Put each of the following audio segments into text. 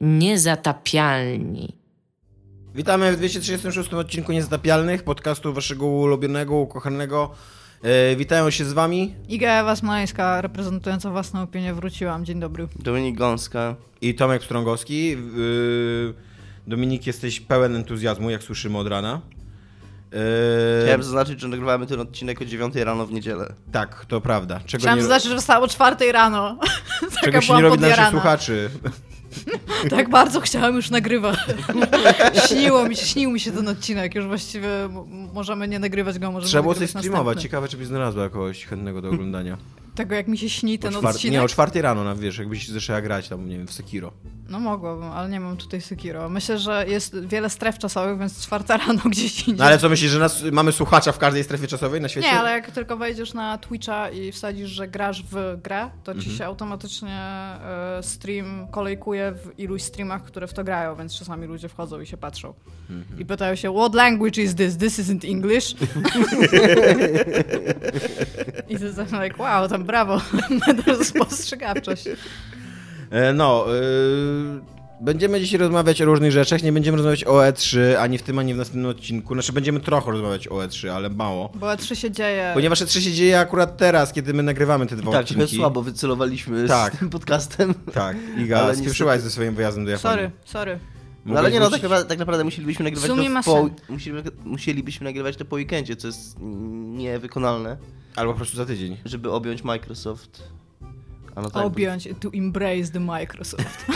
Niezatapialni. Witamy w 236 odcinku Niezatapialnych, podcastu waszego ulubionego, ukochanego. E, witają się z wami Iga Ewa Smoleńska, reprezentująca własną opinię, wróciłam. Dzień dobry. Dominik Gąska. i Tomek Strągowski. Yy, Dominik, jesteś pełen entuzjazmu, jak słyszymy od rana. E, Chciałem zaznaczyć, że nagrywamy ten odcinek o 9 rano w niedzielę. tak, to prawda. Czego Chciałam nie, zaznaczyć, że wstało o czwartej rano. Taka czego się byłam nie robi dla naszych słuchaczy. Tak bardzo chciałam już nagrywać. Śniło mi się, śnił mi się ten odcinek. Już właściwie możemy nie nagrywać go, możemy Trzeba było coś streamować. następny. Ciekawe, czy byś znalazła kogoś chętnego do oglądania. Tego jak mi się śni ten O czwar- odcinek. Nie, o czwartej rano, na, wiesz, jakbyś zaczęła grać tam, nie wiem, w Sekiro. No mogłabym, ale nie mam tutaj Sekiro. Myślę, że jest wiele stref czasowych, więc czwarta rano gdzieś indziej. No ale co myślisz, że nas, mamy słuchacza w każdej strefie czasowej na świecie? Nie, ale jak tylko wejdziesz na Twitcha i wsadzisz, że grasz w grę, to Mhm. ci się automatycznie e, stream kolejkuje w iluś streamach, które w to grają, więc czasami ludzie wchodzą i się patrzą. Mhm. I pytają się, what language is this? This isn't English. I to jest like, wow, tam brawo, spostrzegawczość. E, No, yy, będziemy dzisiaj rozmawiać o różnych rzeczach. Nie będziemy rozmawiać o E3 ani w tym, ani w następnym odcinku. Znaczy, będziemy trochę rozmawiać o E3, ale mało. Bo E3 się dzieje. Ponieważ E3 się dzieje akurat teraz, kiedy my nagrywamy te dwa tak, odcinki. słabo wycelowaliśmy Tak. z tym podcastem. Tak, Iga, Ale spieprzyłaś ze swoim wyjazdem do Japonii. Sorry, sorry. No, ale nie no, tak tak naprawdę musielibyśmy nagrywać sumie to po, musimy, musielibyśmy nagrywać to po weekendzie, co jest niewykonalne, Albo po prostu za tydzień. żeby objąć Microsoft. A no tak, Objąć, to embrace the Microsoft.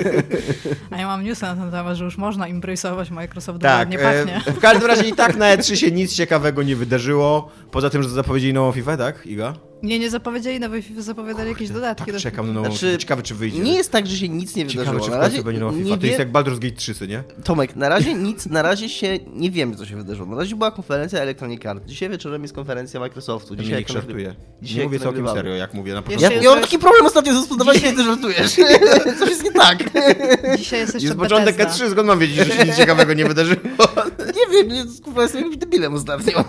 A ja mam newsa na ten temat, że już można embrace'ować Microsoft, Tak, nie e, pachnie. w każdym razie i tak na E3 się nic ciekawego nie wydarzyło. Poza tym, że zapowiedzieli nową FIFA, tak, Iga? Nie, nie zapowiedzieli nowej FIFA, zapowiedzieli jakieś dodatki. Tak, do- czekam na nową Znaczy, FIFA. Ciekawe, czy wyjdzie. Nie jest tak, że się nic nie Ciekawe, wydarzyło. czy w Na razie będzie nowa nie FIFA. To wie- jest jak Baldur's Gate 3, co nie? Tomek, na razie nic, na razie się nie wiemy, co się wydarzyło. Na razie była konferencja Electronic Arts. Dzisiaj wieczorem jest konferencja Microsoftu. Dzisiaj jak nagry- żartuje. dzisiaj Nie mówię całkiem nagrywamy. serio, jak mówię na Ja początku. Ja, ja mam taki problem ostatnio ze spodobaniem, Dzisiaj- kiedy ty żartujesz. Coś jest nie tak. Dzisiaj jest jeszcze Jest początek Bethesda. E3, skąd mam wiedzieć, że się nic ciekawego nie wydarzyło? Nie wiem, nie, kurwa, jestem jakimś debilem ostatnio.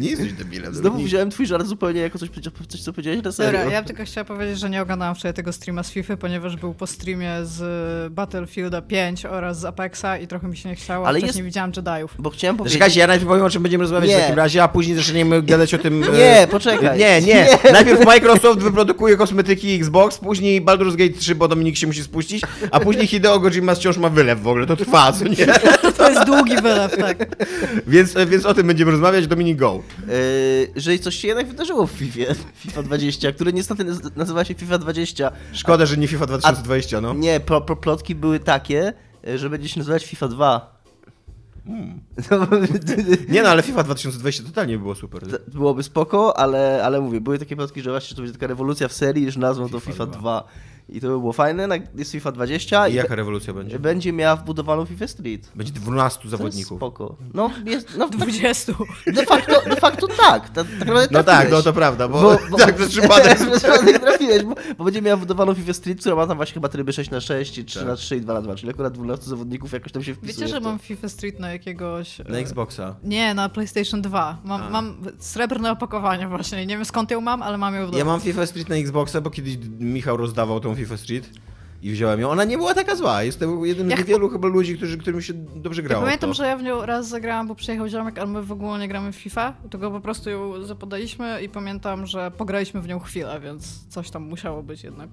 Nie jesteś debilem. Znowu wziąłem twój żart zupełnie jako coś, coś co powiedziałeś na serio. Dobra, ja tylko chciała powiedzieć, że nie oglądałam wczoraj tego streama z FIFA, ponieważ był po streamie z Battlefielda 5 oraz z Apexa i trochę mi się nie chciało, Ale jest- nie widziałam Jediów. Bo chciałem powiedzieć... Czekajcie, ja najpierw powiem, o czym będziemy rozmawiać Nie. w takim razie, a później zaczniemy gadać o tym... e, Nie, poczekaj. Nie, nie. Najpierw Microsoft wyprodukuje kosmetyki Xbox, później Baldur's Gate 3, bo Dominik się musi spuścić, a później Hideo Kojima wciąż ma wylew w ogóle. To trwa, co nie? To jest długi wylew, tak. Więc, e, więc o tym będziemy rozmawiać. Dominik, go. Yy, że coś się jednak wydarzyło w FIFA, FIFA 20, które niestety naz- nazywa się FIFA 20. Szkoda, że nie FIFA 2020, no. Nie, pro, pro, plotki były takie, yy, że będzie się nazywać FIFA 2. No, Nie no, ale FIFA 2020 totalnie było super. to byłoby spoko, ale, ale mówię, były takie plotki, że właśnie to będzie taka rewolucja w serii, że nazwą to FIFA FIFA 2. 2. I to by było fajne, na- jest FIFA 20 I i, jaka rewolucja będzie? będzie miała wbudowaną FIFA Street. Będzie 12 To jest zawodników. spoko. No, jest, no 20. de, facto, de facto tak. Ta, tak naprawdę No tak, no to prawda, bo, Bo- bo- tak przez przypadek. Przez przypadek trafiłeś, bo, bo będzie miała wbudowaną FIFA Street, która ma tam właśnie chyba tryby 6 na 6 i 3 Tak. na 3 i 2 na 2 czyli akurat 12 zawodników jakoś tam się wpisuje. Wiecie, że mam FIFA Street na jakiegoś... e, Na Xboxa. Nie, na PlayStation 2. Mam, A. mam srebrne opakowanie właśnie. Nie wiem skąd ją mam, ale mam ją w domu. Ja mam FIFA Street na Xboxa, bo kiedyś Michał rozdawał tą FIFA Street i wziąłem ją. Ona nie była taka zła. Jestem jednym Ja z niewielu chyba ludzi, którzy, którym się dobrze Ja grało. w pamiętam, to. że ja w nią raz zagrałam, bo przyjechał ziomek, ale my w ogóle nie gramy w FIFA, tylko po prostu ją zapodaliśmy i pamiętam, że pograliśmy w nią chwilę, więc coś tam musiało być jednak.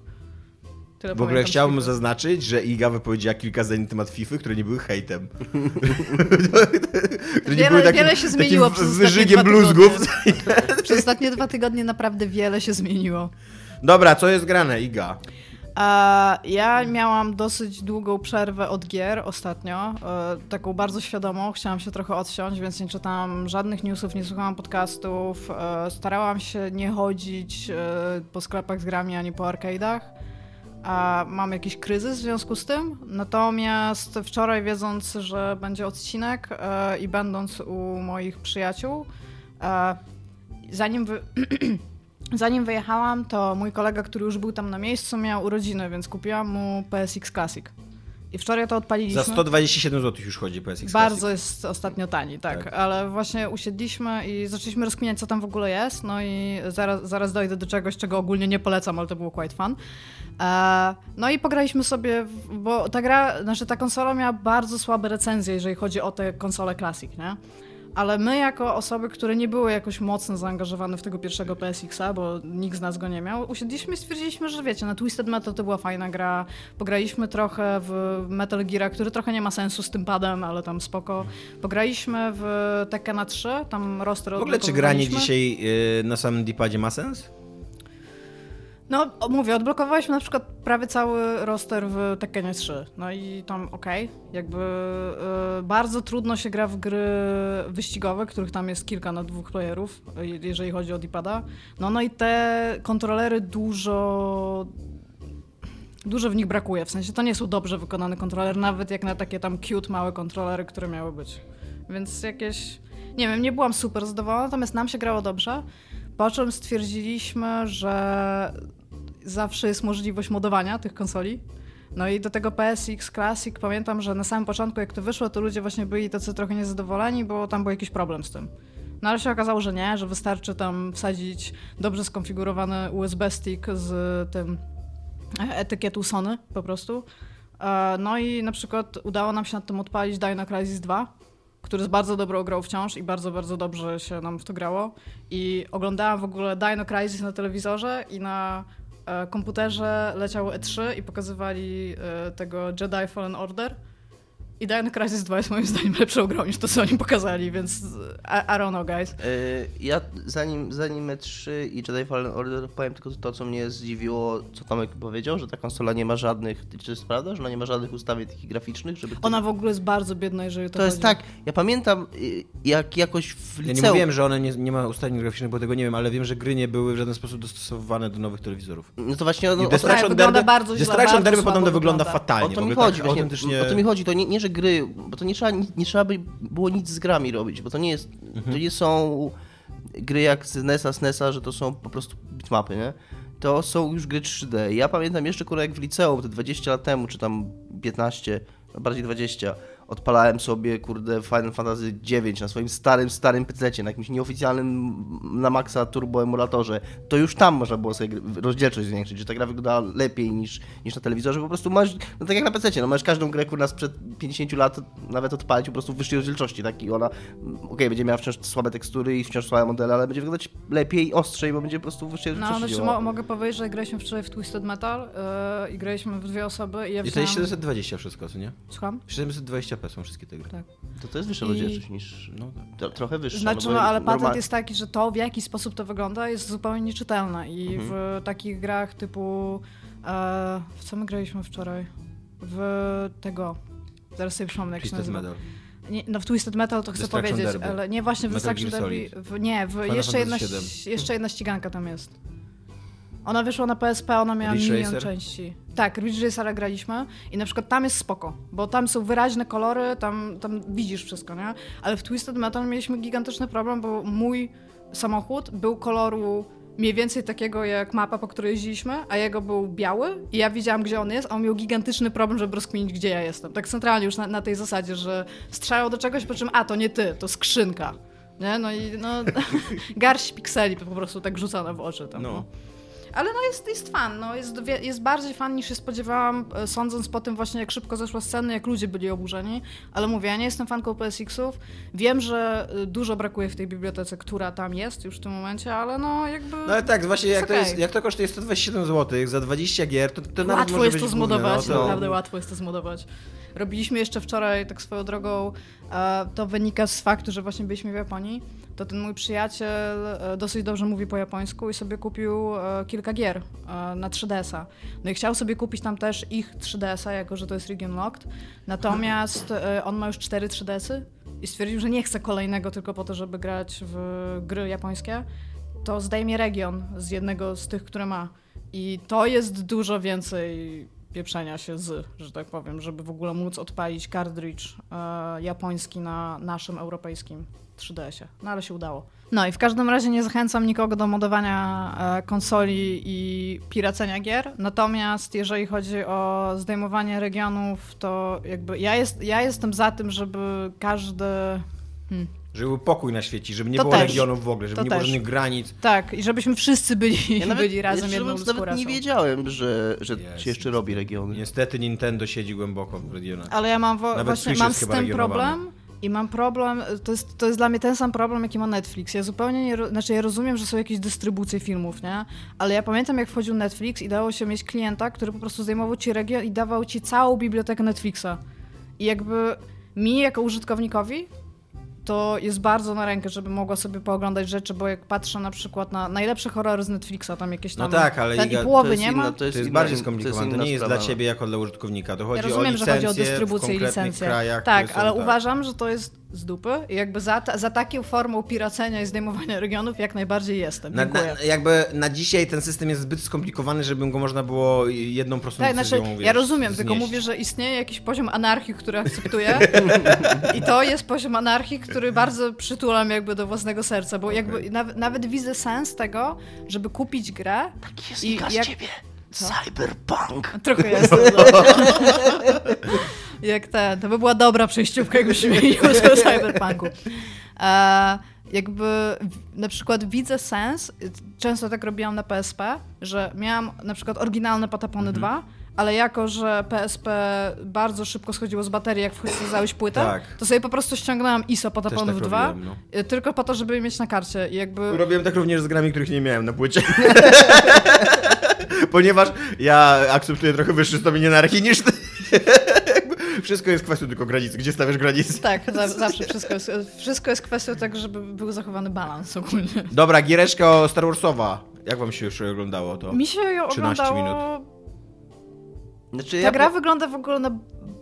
Tyle W ogóle chciałbym FIFA. zaznaczyć, że Iga wypowiedziała kilka zdań na temat FIFA, które nie były hejtem. które Wiele- wiele się zmieniło takim przez ostatnie bluzgów. Przez ostatnie dwa tygodnie naprawdę wiele się zmieniło. Dobra, co jest grane, Iga? Ja miałam dosyć długą przerwę od gier ostatnio, e, taką bardzo świadomą. Chciałam się trochę odsiąść, więc nie czytałam żadnych newsów, nie słuchałam podcastów. e, Starałam się nie chodzić e, po sklepach z grami ani po arcade'ach. Mam jakiś kryzys w związku z tym. Natomiast wczoraj, wiedząc, że będzie odcinek i będąc u moich przyjaciół, zanim wy... Zanim wyjechałam, to mój kolega, który już był tam na miejscu, miał urodziny, więc kupiłam mu PSX Classic. I wczoraj to odpaliliśmy. Za 127 zł już chodzi PSX Bardzo Classic. jest ostatnio tani, tak. Tak. Ale właśnie usiedliśmy i zaczęliśmy rozkminiać, co tam w ogóle jest. No i zaraz, zaraz dojdę do czegoś, czego ogólnie nie polecam, ale to było quite fun. E, no i pograliśmy sobie, bo ta gra, znaczy ta konsola miała bardzo słabe recenzje, jeżeli chodzi o te konsole Classic, nie? Ale my, jako osoby, które nie były jakoś mocno zaangażowane w tego pierwszego PSX-a, bo nikt z nas go nie miał, usiedliśmy i stwierdziliśmy, że wiecie, na Twisted Metal to była fajna gra. Pograliśmy trochę w Metal Gear, który trochę nie ma sensu z tym padem, ale tam spoko. Pograliśmy w Tekkena 3, tam roster W ogóle czy granie dzisiaj y, na samym D-padzie ma sens? No, mówię, odblokowaliśmy na przykład prawie cały roster w Tekkenie 3. No i tam okej, jakby y, bardzo trudno się gra w gry wyścigowe, których tam jest kilka na dwóch playerów, jeżeli chodzi o D-pada. No, no i te kontrolery dużo dużo w nich brakuje. W sensie to nie są dobrze wykonane kontrolery, nawet jak na takie tam cute małe kontrolery, które miały być. Więc jakieś. Nie wiem, nie byłam super zadowolona, natomiast nam się grało dobrze. Po czym stwierdziliśmy, że zawsze jest możliwość modowania tych konsoli. No i do tego PSX Classic pamiętam, że na samym początku, jak to wyszło, to ludzie właśnie byli tacy trochę niezadowoleni, bo tam był jakiś problem z tym. No ale się okazało, że nie, że wystarczy tam wsadzić dobrze skonfigurowany USB stick z tym etykietu Sony po prostu. E, No i na przykład udało nam się nad tym odpalić Dino Crisis 2, który jest bardzo dobrą grą wciąż i bardzo, bardzo dobrze się nam w to grało. I oglądałam w ogóle Dino Crisis na telewizorze i na e, komputerze leciało E3 i pokazywali e, tego Jedi Fallen Order. I Dino Crisis 2 jest moim zdaniem lepszą grą niż to, co oni pokazali, więc I, I don't know, guys. Yy, Ja zanim, zanim E3 i Jedi Fallen Order powiem tylko to, co mnie zdziwiło, co Tomek powiedział, że ta konsola nie ma żadnych, czy to jest prawda, że ona nie ma żadnych ustawień takich graficznych, żeby... Ona w ogóle jest bardzo biedna, jeżeli to To jest chodzi. tak, ja pamiętam y, jak jakoś w Ja liceum... nie mówiłem, że one nie, nie ma ustawień graficznych, bo tego nie wiem, ale wiem, że gry nie były w żaden sposób dostosowane do nowych telewizorów. No to właśnie... No, o, Destruction tak, wygląda Derby, bardzo źle, Destruction bardzo Derby podobno wygląda fatalnie. O to mi ogóle chodzi, tak właśnie, autentycznie... o to mi chodzi, to nie, nie że gry, bo to nie trzeba, nie, nie trzeba by było nic z grami robić, bo to nie jest, to nie są gry jak z NES-a, z NES-a, że to są po prostu bitmapy, nie? To są już gry 3D. Ja pamiętam jeszcze, kurwa, jak w liceum, te 20 lat temu, czy tam 15, no bardziej 20, odpalałem sobie, kurde, Final Fantasy 9 na swoim starym, starym PC, na jakimś nieoficjalnym na maksa turbo emulatorze. To już tam można było sobie rozdzielczość zwiększyć, że ta gra wyglądała lepiej niż, niż na telewizorze. Po prostu masz, no tak jak na PC, no masz każdą grę, kurwa, sprzed 50 lat nawet odpalić po prostu w wyższej rozdzielczości, tak? I ona, mm, okej, będzie miała wciąż słabe tekstury i wciąż słabe modele, ale będzie wyglądać lepiej, ostrzej, bo będzie po prostu w wyższej No, rozdzielczości znaczy działała. mo- mogę powiedzieć, że graliśmy wczoraj w Twisted Metal yy, i graliśmy w dwie osoby i ja I to wziąłem... jest 720 wszystko, co nie? Słucham? 720p są wszystkie te gry. Tak. To to jest wyższa I- rozdzielczość niż... No. To, trochę wyższa. Znaczy, bo no, ale patent normal- jest taki, że to, w jaki sposób to wygląda, jest zupełnie nieczytelne. I Mhm. w takich grach typu... E, w co my graliśmy wczoraj? W tego... Zaraz sobie przypomnę, jak się Twisted nazywa. Metal. Nie, no w Twisted Metal to chcę powiedzieć, Derby. ale nie właśnie w Destruction Derby. W, nie, w, jeszcze, jedna, jeszcze jedna ściganka tam jest. Ona wyszła na PSP, ona miała Ridge milion Racer? części. Tak, Ridge Racera graliśmy i na przykład tam jest spoko, bo tam są wyraźne kolory, tam, tam widzisz wszystko, nie? Ale w Twisted Metal mieliśmy gigantyczny problem, bo mój samochód był koloru mniej więcej takiego jak mapa, po której jeździliśmy, a jego był biały i ja widziałam, gdzie on jest, a on miał gigantyczny problem, żeby rozkminić, gdzie ja jestem. Tak centralnie już na, na tej zasadzie, że strzelał do czegoś, po czym, a, to nie ty, to skrzynka. Nie? No i no, garść pikseli po prostu tak rzucane w oczy tam. No. No. Ale no jest, jest fan, no jest, jest bardziej fan niż się spodziewałam, e, sądząc po tym właśnie jak szybko zeszła sceny, jak ludzie byli oburzeni. Ale mówię, ja nie jestem fanką PSX-ów. Wiem, że y, dużo brakuje w tej bibliotece, która tam jest już w tym momencie, ale no jakby... No ale tak, właśnie jak to, okej. jest, jak to kosztuje 127 zł za 20 gier, to, to nawet Łatwo jest to główne, zmodować, no, to- naprawdę łatwo jest to zmodować. Robiliśmy jeszcze wczoraj, tak swoją drogą, e, to wynika z faktu, że właśnie byliśmy w Japonii, to ten mój przyjaciel e, dosyć dobrze mówi po japońsku i sobie kupił e, kilka gier e, na 3DS-a. No i chciał sobie kupić tam też ich 3DS-a, jako że to jest region locked, natomiast on ma już 4 3DS-y i stwierdził, że nie chce kolejnego tylko po to, żeby grać w gry japońskie, to zdejmie region z jednego z tych, które ma. I to jest dużo więcej pieprzenia się z, że tak powiem, żeby w ogóle móc odpalić cartridge e, japoński na naszym europejskim 3DS-ie. No ale się udało. No i w każdym razie nie zachęcam nikogo do modowania e, konsoli i piracenia gier. Natomiast jeżeli chodzi o zdejmowanie regionów, to jakby ja, jest, ja jestem za tym, żeby każdy. Hmm. Żeby był pokój na świecie, żeby nie To było też. regionów w ogóle, żeby To nie było też. żadnych granic. Tak, i żebyśmy wszyscy byli, Ja nawet, byli razem jedną nawet nie wiedziałem, że, że Jest, się jeszcze robi regiony. Niestety Nintendo siedzi głęboko w regionach. Ale ja mam wo- właśnie mam z tym problem i mam problem, to jest, to jest dla mnie ten sam problem, jaki ma Netflix. Ja zupełnie nie, znaczy ja rozumiem, że są jakieś dystrybucje filmów, nie? Ale ja pamiętam, jak wchodził Netflix i dało się mieć klienta, który po prostu zdejmował ci region i dawał ci całą bibliotekę Netflixa. I jakby mi, jako użytkownikowi, to jest bardzo na rękę, żeby mogła sobie pooglądać rzeczy, bo jak patrzę na przykład na najlepsze horrory z Netflixa, tam jakieś No tam... tak, ale ten Iga, i połowy to jest nie inna- ma. to To jest inna- bardziej to skomplikowane, to inna nie jest sprawa. dla ciebie jako dla użytkownika. To Ja chodzi rozumiem, o że chodzi o dystrybucję i licencję. krajach. tak, są ale tak. uważam, że to jest z dupy i jakby za, ta, za taką formą piracenia i zdejmowania regionów jak najbardziej jestem. Na, na, jakby na dzisiaj ten system jest zbyt skomplikowany, żeby go można było jedną prostą tak, decyzją, znaczy, wiesz, ja rozumiem, tylko znieść. mówię, że istnieje jakiś poziom anarchii, który akceptuję i to jest poziom anarchii, który bardzo przytulam jakby do własnego serca, bo jakby Okej. nawet, nawet widzę sens tego, żeby kupić grę Jest I jak- ciebie. Co? Cyberpunk. Trochę jest. Jak ten, to by była dobra przejściówka, jakbyśmy mieli o cyberpunku. E, jakby na przykład widzę sens, często tak robiłam na PSP, że miałam na przykład oryginalne Patapony 2, ale jako, że PSP bardzo szybko schodziło z baterii, jak wsadzałeś płytę, Tak. to sobie po prostu ściągnęłam ISO Też Pataponów tak 2, robiłem, no. y, tylko po to, żeby je mieć na karcie. I jakby... Robiłem tak również z grami, których nie miałem na płycie. Ponieważ ja akceptuję trochę wyższy stopień anarchii niż ty. Wszystko jest kwestią tylko granicy. Gdzie stawiasz granice? Tak, za, zawsze wszystko jest, wszystko jest kwestią tego, żeby był zachowany balans ogólnie. Dobra, giereczka Star Warsowa. Jak wam się już oglądało to? Mi się ją 13 oglądało... Znaczy, Ta ja gra po- wygląda w ogóle na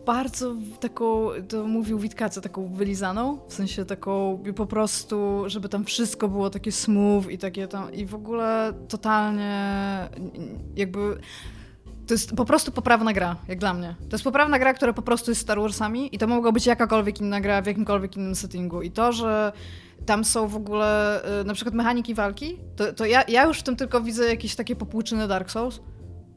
bardzo taką, to mówił Witkacy, taką wylizaną, w sensie taką po prostu, żeby tam wszystko było takie smooth i takie tam, i w ogóle totalnie jakby... To jest po prostu poprawna gra, jak dla mnie. To jest poprawna gra, która po prostu jest Star Warsami i to mogła być jakakolwiek inna gra w jakimkolwiek innym settingu. I to, że tam są w ogóle y, na przykład mechaniki walki, to, to ja, ja już w tym tylko widzę jakieś takie popłuczyny Dark Souls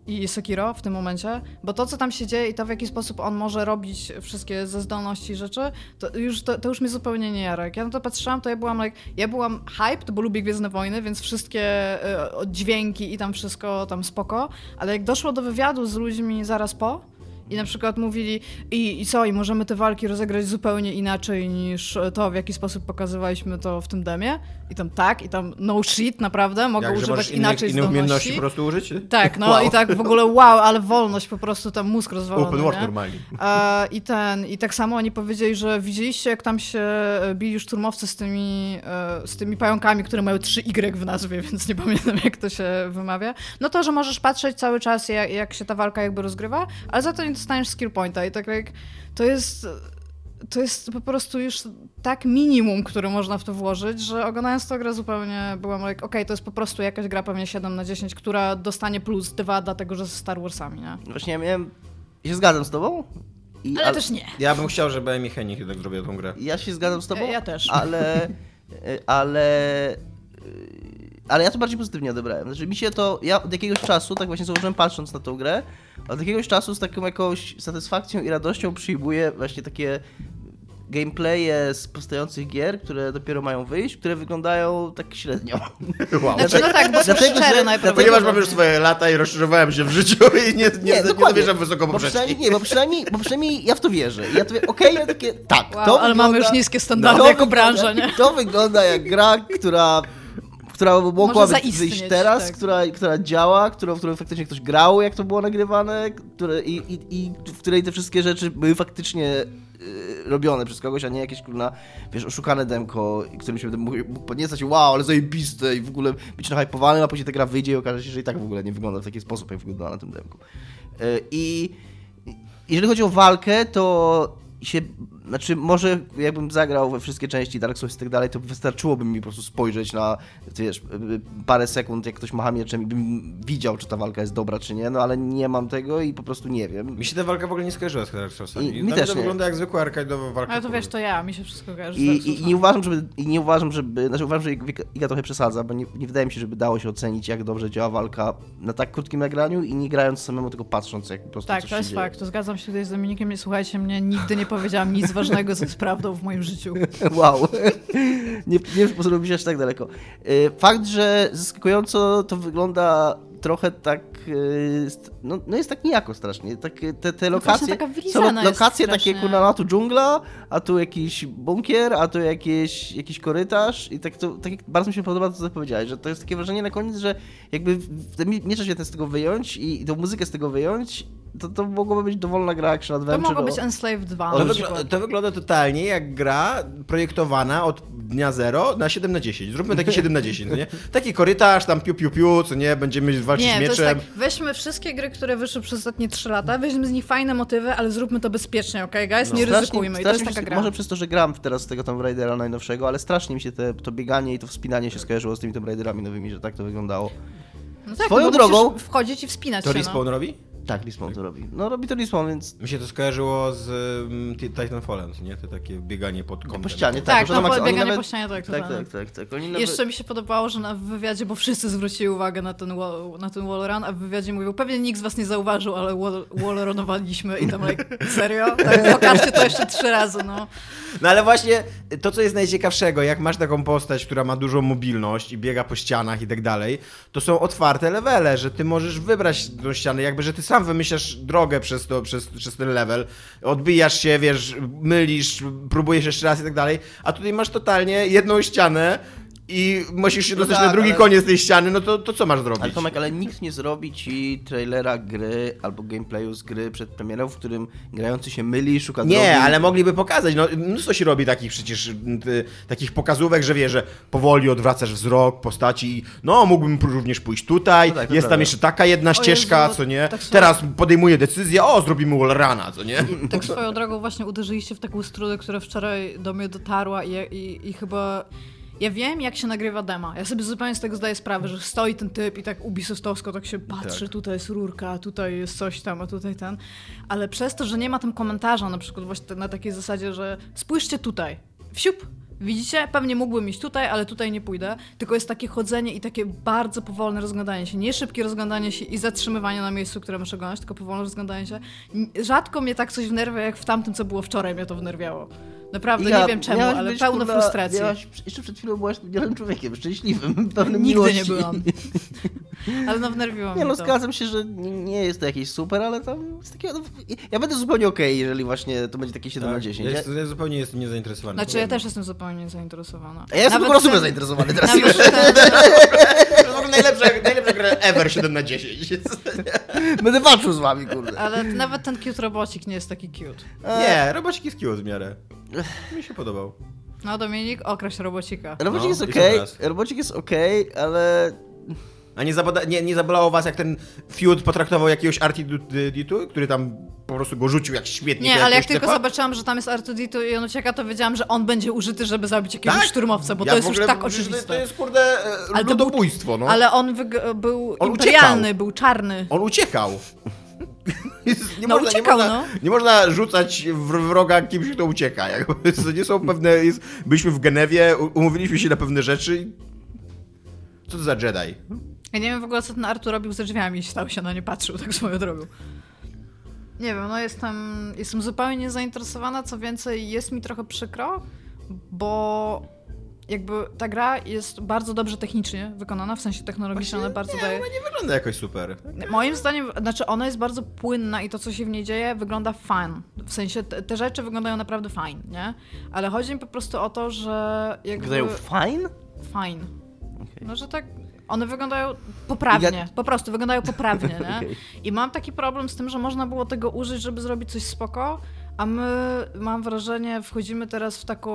i Sekiro w tym momencie, bo to, co tam się dzieje i to, w jaki sposób on może robić wszystkie ze zdolności rzeczy, to już, to, to już mnie zupełnie nie jara. Jak ja na to patrzyłam, to ja byłam like, ja byłam hyped, bo lubię Gwiezdne Wojny, więc wszystkie e, dźwięki i tam wszystko tam spoko, ale jak doszło do wywiadu z ludźmi zaraz po, i na przykład mówili, i, i co, i możemy te walki rozegrać zupełnie inaczej niż to, w jaki sposób pokazywaliśmy to w tym demie. I tam tak, i tam no shit, naprawdę, mogę Jak, używać inne, inaczej inne umiejętności po prostu użyć? Tak, no Wow. i tak w ogóle wow, ale wolność, po prostu tam mózg rozwalony, Open world nie? normalnie. E, I ten, i tak samo oni powiedzieli, że widzieliście, jak tam się e, bili szturmowcy z tymi, e, z tymi pająkami, które mają 3Y w nazwie, więc nie pamiętam, jak to się wymawia. No to, że możesz patrzeć cały czas, jak, jak się ta walka jakby rozgrywa, ale za to nie dostaniesz skill pointa i tak jak, to jest... To jest po prostu już tak minimum, które można w to włożyć, że oglądając tę grę zupełnie byłam like, okej, to jest po prostu jakaś gra pewnie 7 na 10, która dostanie plus 2 dlatego, że ze Star Warsami, nie? Właśnie ja miałem... Ja się zgadzam z tobą. I, Ale też nie. Ja bym chciał, żeby Amy Hennig jednak zrobiła tą grę. Ja się zgadzam z tobą. Ja- ja też. Ale... Ale... Ale ja to bardziej pozytywnie odebrałem. Znaczy mi się to, ja od jakiegoś czasu, tak właśnie założyłem patrząc na tą grę, od jakiegoś czasu z taką jakąś satysfakcją i radością przyjmuję właśnie takie gameplaye z powstających gier, które dopiero mają wyjść, które wyglądają tak średnio. Wow. Znaczy, no tak, bo są Dlatego, szczere że- najprawdopodobniej. Ponieważ mam już swoje lata i rozszerzowałem się w życiu i nie, nie, nie, nie dokładnie. zawierzam wysoko bo poprzeczki. przynajmniej, nie, bo przynajmniej, bo przynajmniej ja w to wierzę. Ja to wie, okej, ja takie, tak, Wow, to ale wygląda, mamy już niskie standardy to jako branża, nie? To wygląda jak gra, która która mogła Może być zaistnieć, wyjść teraz, tak. która, która działa, którą, w którą faktycznie ktoś grał, jak to było nagrywane, które, i, i, i w której te wszystkie rzeczy były faktycznie y, robione przez kogoś, a nie jakieś kurna, wiesz, oszukane demko, którym się mógł, mógł podniecać, wow, ale zajebiste i w ogóle być nahypowany, a później ta gra wyjdzie i okaże się, że i tak w ogóle nie wygląda w taki sposób, jak wyglądała na tym demku. Y, I jeżeli chodzi o walkę, to się Znaczy, może jakbym zagrał we wszystkie części Dark Souls i tak dalej, to wystarczyłoby mi po prostu spojrzeć na, wiesz, parę sekund, jak ktoś macha mieczem i bym widział, czy ta walka jest dobra, czy nie, no ale nie mam tego i po prostu nie wiem. Mi się ta walka w ogóle nie skojarzyła z Dark Soulsami. I- mi też to nie. wygląda jak zwykła arcade'owa walka. Ale to wiesz, to ja, mi się wszystko kojarzy I, i, nie uważam, żeby, i nie uważam, żeby, znaczy uważam, że Iga, trochę przesadza, bo nie, nie wydaje mi się, żeby dało się ocenić, jak dobrze działa walka na tak krótkim nagraniu i nie grając samemu, tylko patrząc, jak po prostu Tak, coś to się jest dzieje. fakt. To zgadzam się tutaj z Dominikiem. Nie słuchajcie mnie, nigdy nie powiedziałam nic ważnego, co jest prawdą w moim życiu. Wow. nie, nie zrobić aż tak daleko. Y, Fakt, że zaskakująco to wygląda trochę tak, st- no, no jest tak nijako strasznie. Tak, te, te No lokacje, taka są lokacje takie, kurna, no tu dżungla, a tu jakiś bunkier, a tu jakieś, jakiś korytarz i tak to, tak bardzo mi się podoba to, co powiedziałeś, że to jest takie wrażenie na koniec, że jakby w- te mi- miecze świetne z tego wyjąć i, i tą muzykę z tego wyjąć, to, to mogłoby być dowolna gra action To adventure. mogło o- być Enslaved 2 To, wygl- to wygląda totalnie jak gra projektowana od dnia 0 na 7 na 10. Zróbmy taki 7 na 10, no nie? Taki korytarz, tam piu piu piu, co nie, będziemy walczyć Nie, to jest mieczem. tak, weźmy wszystkie gry, które wyszły przez ostatnie 3 lata, weźmy z nich fajne motywy, ale zróbmy to bezpiecznie, okej, guys? Nie Strasznie- ryzykujmy. I to jest taka gra. Może przez to, że gram teraz z tego Tomb Raidera najnowszego, ale strasznie mi się te, to bieganie i to wspinanie się skojarzyło z tymi Tomb Raiderami nowymi, że tak to wyglądało. No tak, Swoją no drogą- wchodzić i wspinać To się, no. Respawn robi? Tak, Respawn to robi. No robi to Respawn, więc Mi się to skojarzyło z um, Ti- Titanfallem, nie? To takie bieganie pod kątem. po ścianie. Tak, może no, po- bieganie nawet- po ścianie, tak, Tak, tak, tak, tak. Oni nawet... Jeszcze mi się podobało, że na w wywiadzie, bo wszyscy zwrócili uwagę na ten, wall, na ten wallrun, a w wywiadzie mówił, pewnie nikt z was nie zauważył, ale wall, wallrunowaliśmy i tam like, serio? Tak, pokażcie to jeszcze trzy razy, no. No ale właśnie to, co jest najciekawszego, jak masz taką postać, która ma dużą mobilność i biega po ścianach i tak dalej, to są otwarte levele, że ty możesz wybrać tą ścianę, jakby, że ty sam wymyślasz drogę przez, to, przez, przez ten level, odbijasz się, wiesz, mylisz, próbujesz jeszcze raz i tak dalej, a tutaj masz totalnie jedną ścianę i musisz się No dostać tak, na drugi ale- koniec tej ściany, no to, to co masz zrobić? Ale Tomek, ale nikt nie zrobi ci trailera gry albo gameplayu z gry przed premierą, w którym grający się myli, szuka drogi. Nie, ale mogliby pokazać. No, mnóstwo się robi takich przecież ty, takich pokazówek, że wie, że powoli odwracasz wzrok postaci. i No, mógłbym również pójść tutaj. No tak, jest tam prawda. jeszcze taka jedna ścieżka, Jezu, co nie? tak Teraz podejmuję decyzję, o, zrobimy wallruna, co nie? Tak swoją drogą właśnie uderzyliście w taką strudę, która wczoraj do mnie dotarła i, i, i chyba... Ja wiem, jak się nagrywa dema. Ja sobie zupełnie z tego zdaję sprawę, że stoi ten typ i tak ubisoftowsko tak się patrzy, Tak. tutaj jest rurka, tutaj jest coś tam, a tutaj ten. Ale przez to, że nie ma tam komentarza na przykład właśnie na takiej zasadzie, że spójrzcie tutaj, wsiup, Widzicie? Pewnie mógłbym iść tutaj, ale tutaj nie pójdę. Tylko jest takie chodzenie i takie bardzo powolne rozglądanie się. Nie szybkie rozglądanie się i zatrzymywanie na miejscu, które muszę oglądać, tylko powolne rozglądanie się. Rzadko mnie tak coś wnerwia, jak w tamtym, co było wczoraj, mnie to wnerwiało. Naprawdę, Ja- nie wiem czemu, ale być, pełno kurwa, frustracji. Miałaś, jeszcze przed chwilą byłaś białym człowiekiem, szczęśliwym, pełnym Nigdy miłości. nie byłam. Ale no wnerwiło Nie mnie no, to. zgadzam się, że nie jest to jakieś super, ale tam jest takiego... Ja będę zupełnie okej, jeżeli właśnie to będzie takie 7 na 10. Ja, Ja, ja zupełnie jestem niezainteresowany. Znaczy, ja też jestem zupełnie zainteresowana. ja jestem Nawet po prostu ten- zainteresowany teraz. Nawet ten, To jest w ogóle najlepsza, najlepsza gra ever 7 na 10. Będę walczył z wami, kurde. ale nawet ten cute robocik nie jest taki cute. Nie, robocik jest cute w miarę. Mi się podobał. No Dominik, określ robocika. Robocik No, jest okej, teraz. robocik jest okej, ale... A nie, zaboda, nie, nie zabolało was, jak ten feud potraktował jakiegoś R2D2, który tam po prostu go rzucił jak świetnie. Nie, ale jak tylko zobaczyłam, że tam jest R2D2 i on ucieka, to wiedziałam, że on będzie użyty, żeby zabić jakiegoś Tak? szturmowca, bo Ja to jest już tak oczywiste. To jest kurde e, Ale ludobójstwo, no. Ale on wyg- był On imperialny, uciekał. był czarny. On uciekał. nie, No, można, uciekał, nie, można, no. nie można rzucać w wroga kimś, kto ucieka. Jakby, to nie są pewne... Jest, byliśmy w Genewie, umówiliśmy się na pewne rzeczy. Co to za Jedi? Ja nie wiem w ogóle, co ten Artur robił ze drzwiami, stał się na nie patrzył, tak swoją drogą. Nie wiem, no jestem, jestem zupełnie niezainteresowana, co więcej, jest mi trochę przykro, bo jakby ta gra jest bardzo dobrze technicznie wykonana, w sensie technologicznie ona bardzo daje... Nie wygląda jakoś super. Moim zdaniem, znaczy ona jest bardzo płynna i to, co się w niej dzieje, wygląda fajnie. W sensie te, te rzeczy wyglądają naprawdę fajnie, nie? Ale chodzi mi po prostu o to, że jakby... Wyglądają fine? Fajnie. Okej. No, że tak. One wyglądają poprawnie. Ja- Po prostu wyglądają poprawnie, nie? Okej. I mam taki problem z tym, że można było tego użyć, żeby zrobić coś spoko, a my, mam wrażenie, wchodzimy teraz w taką,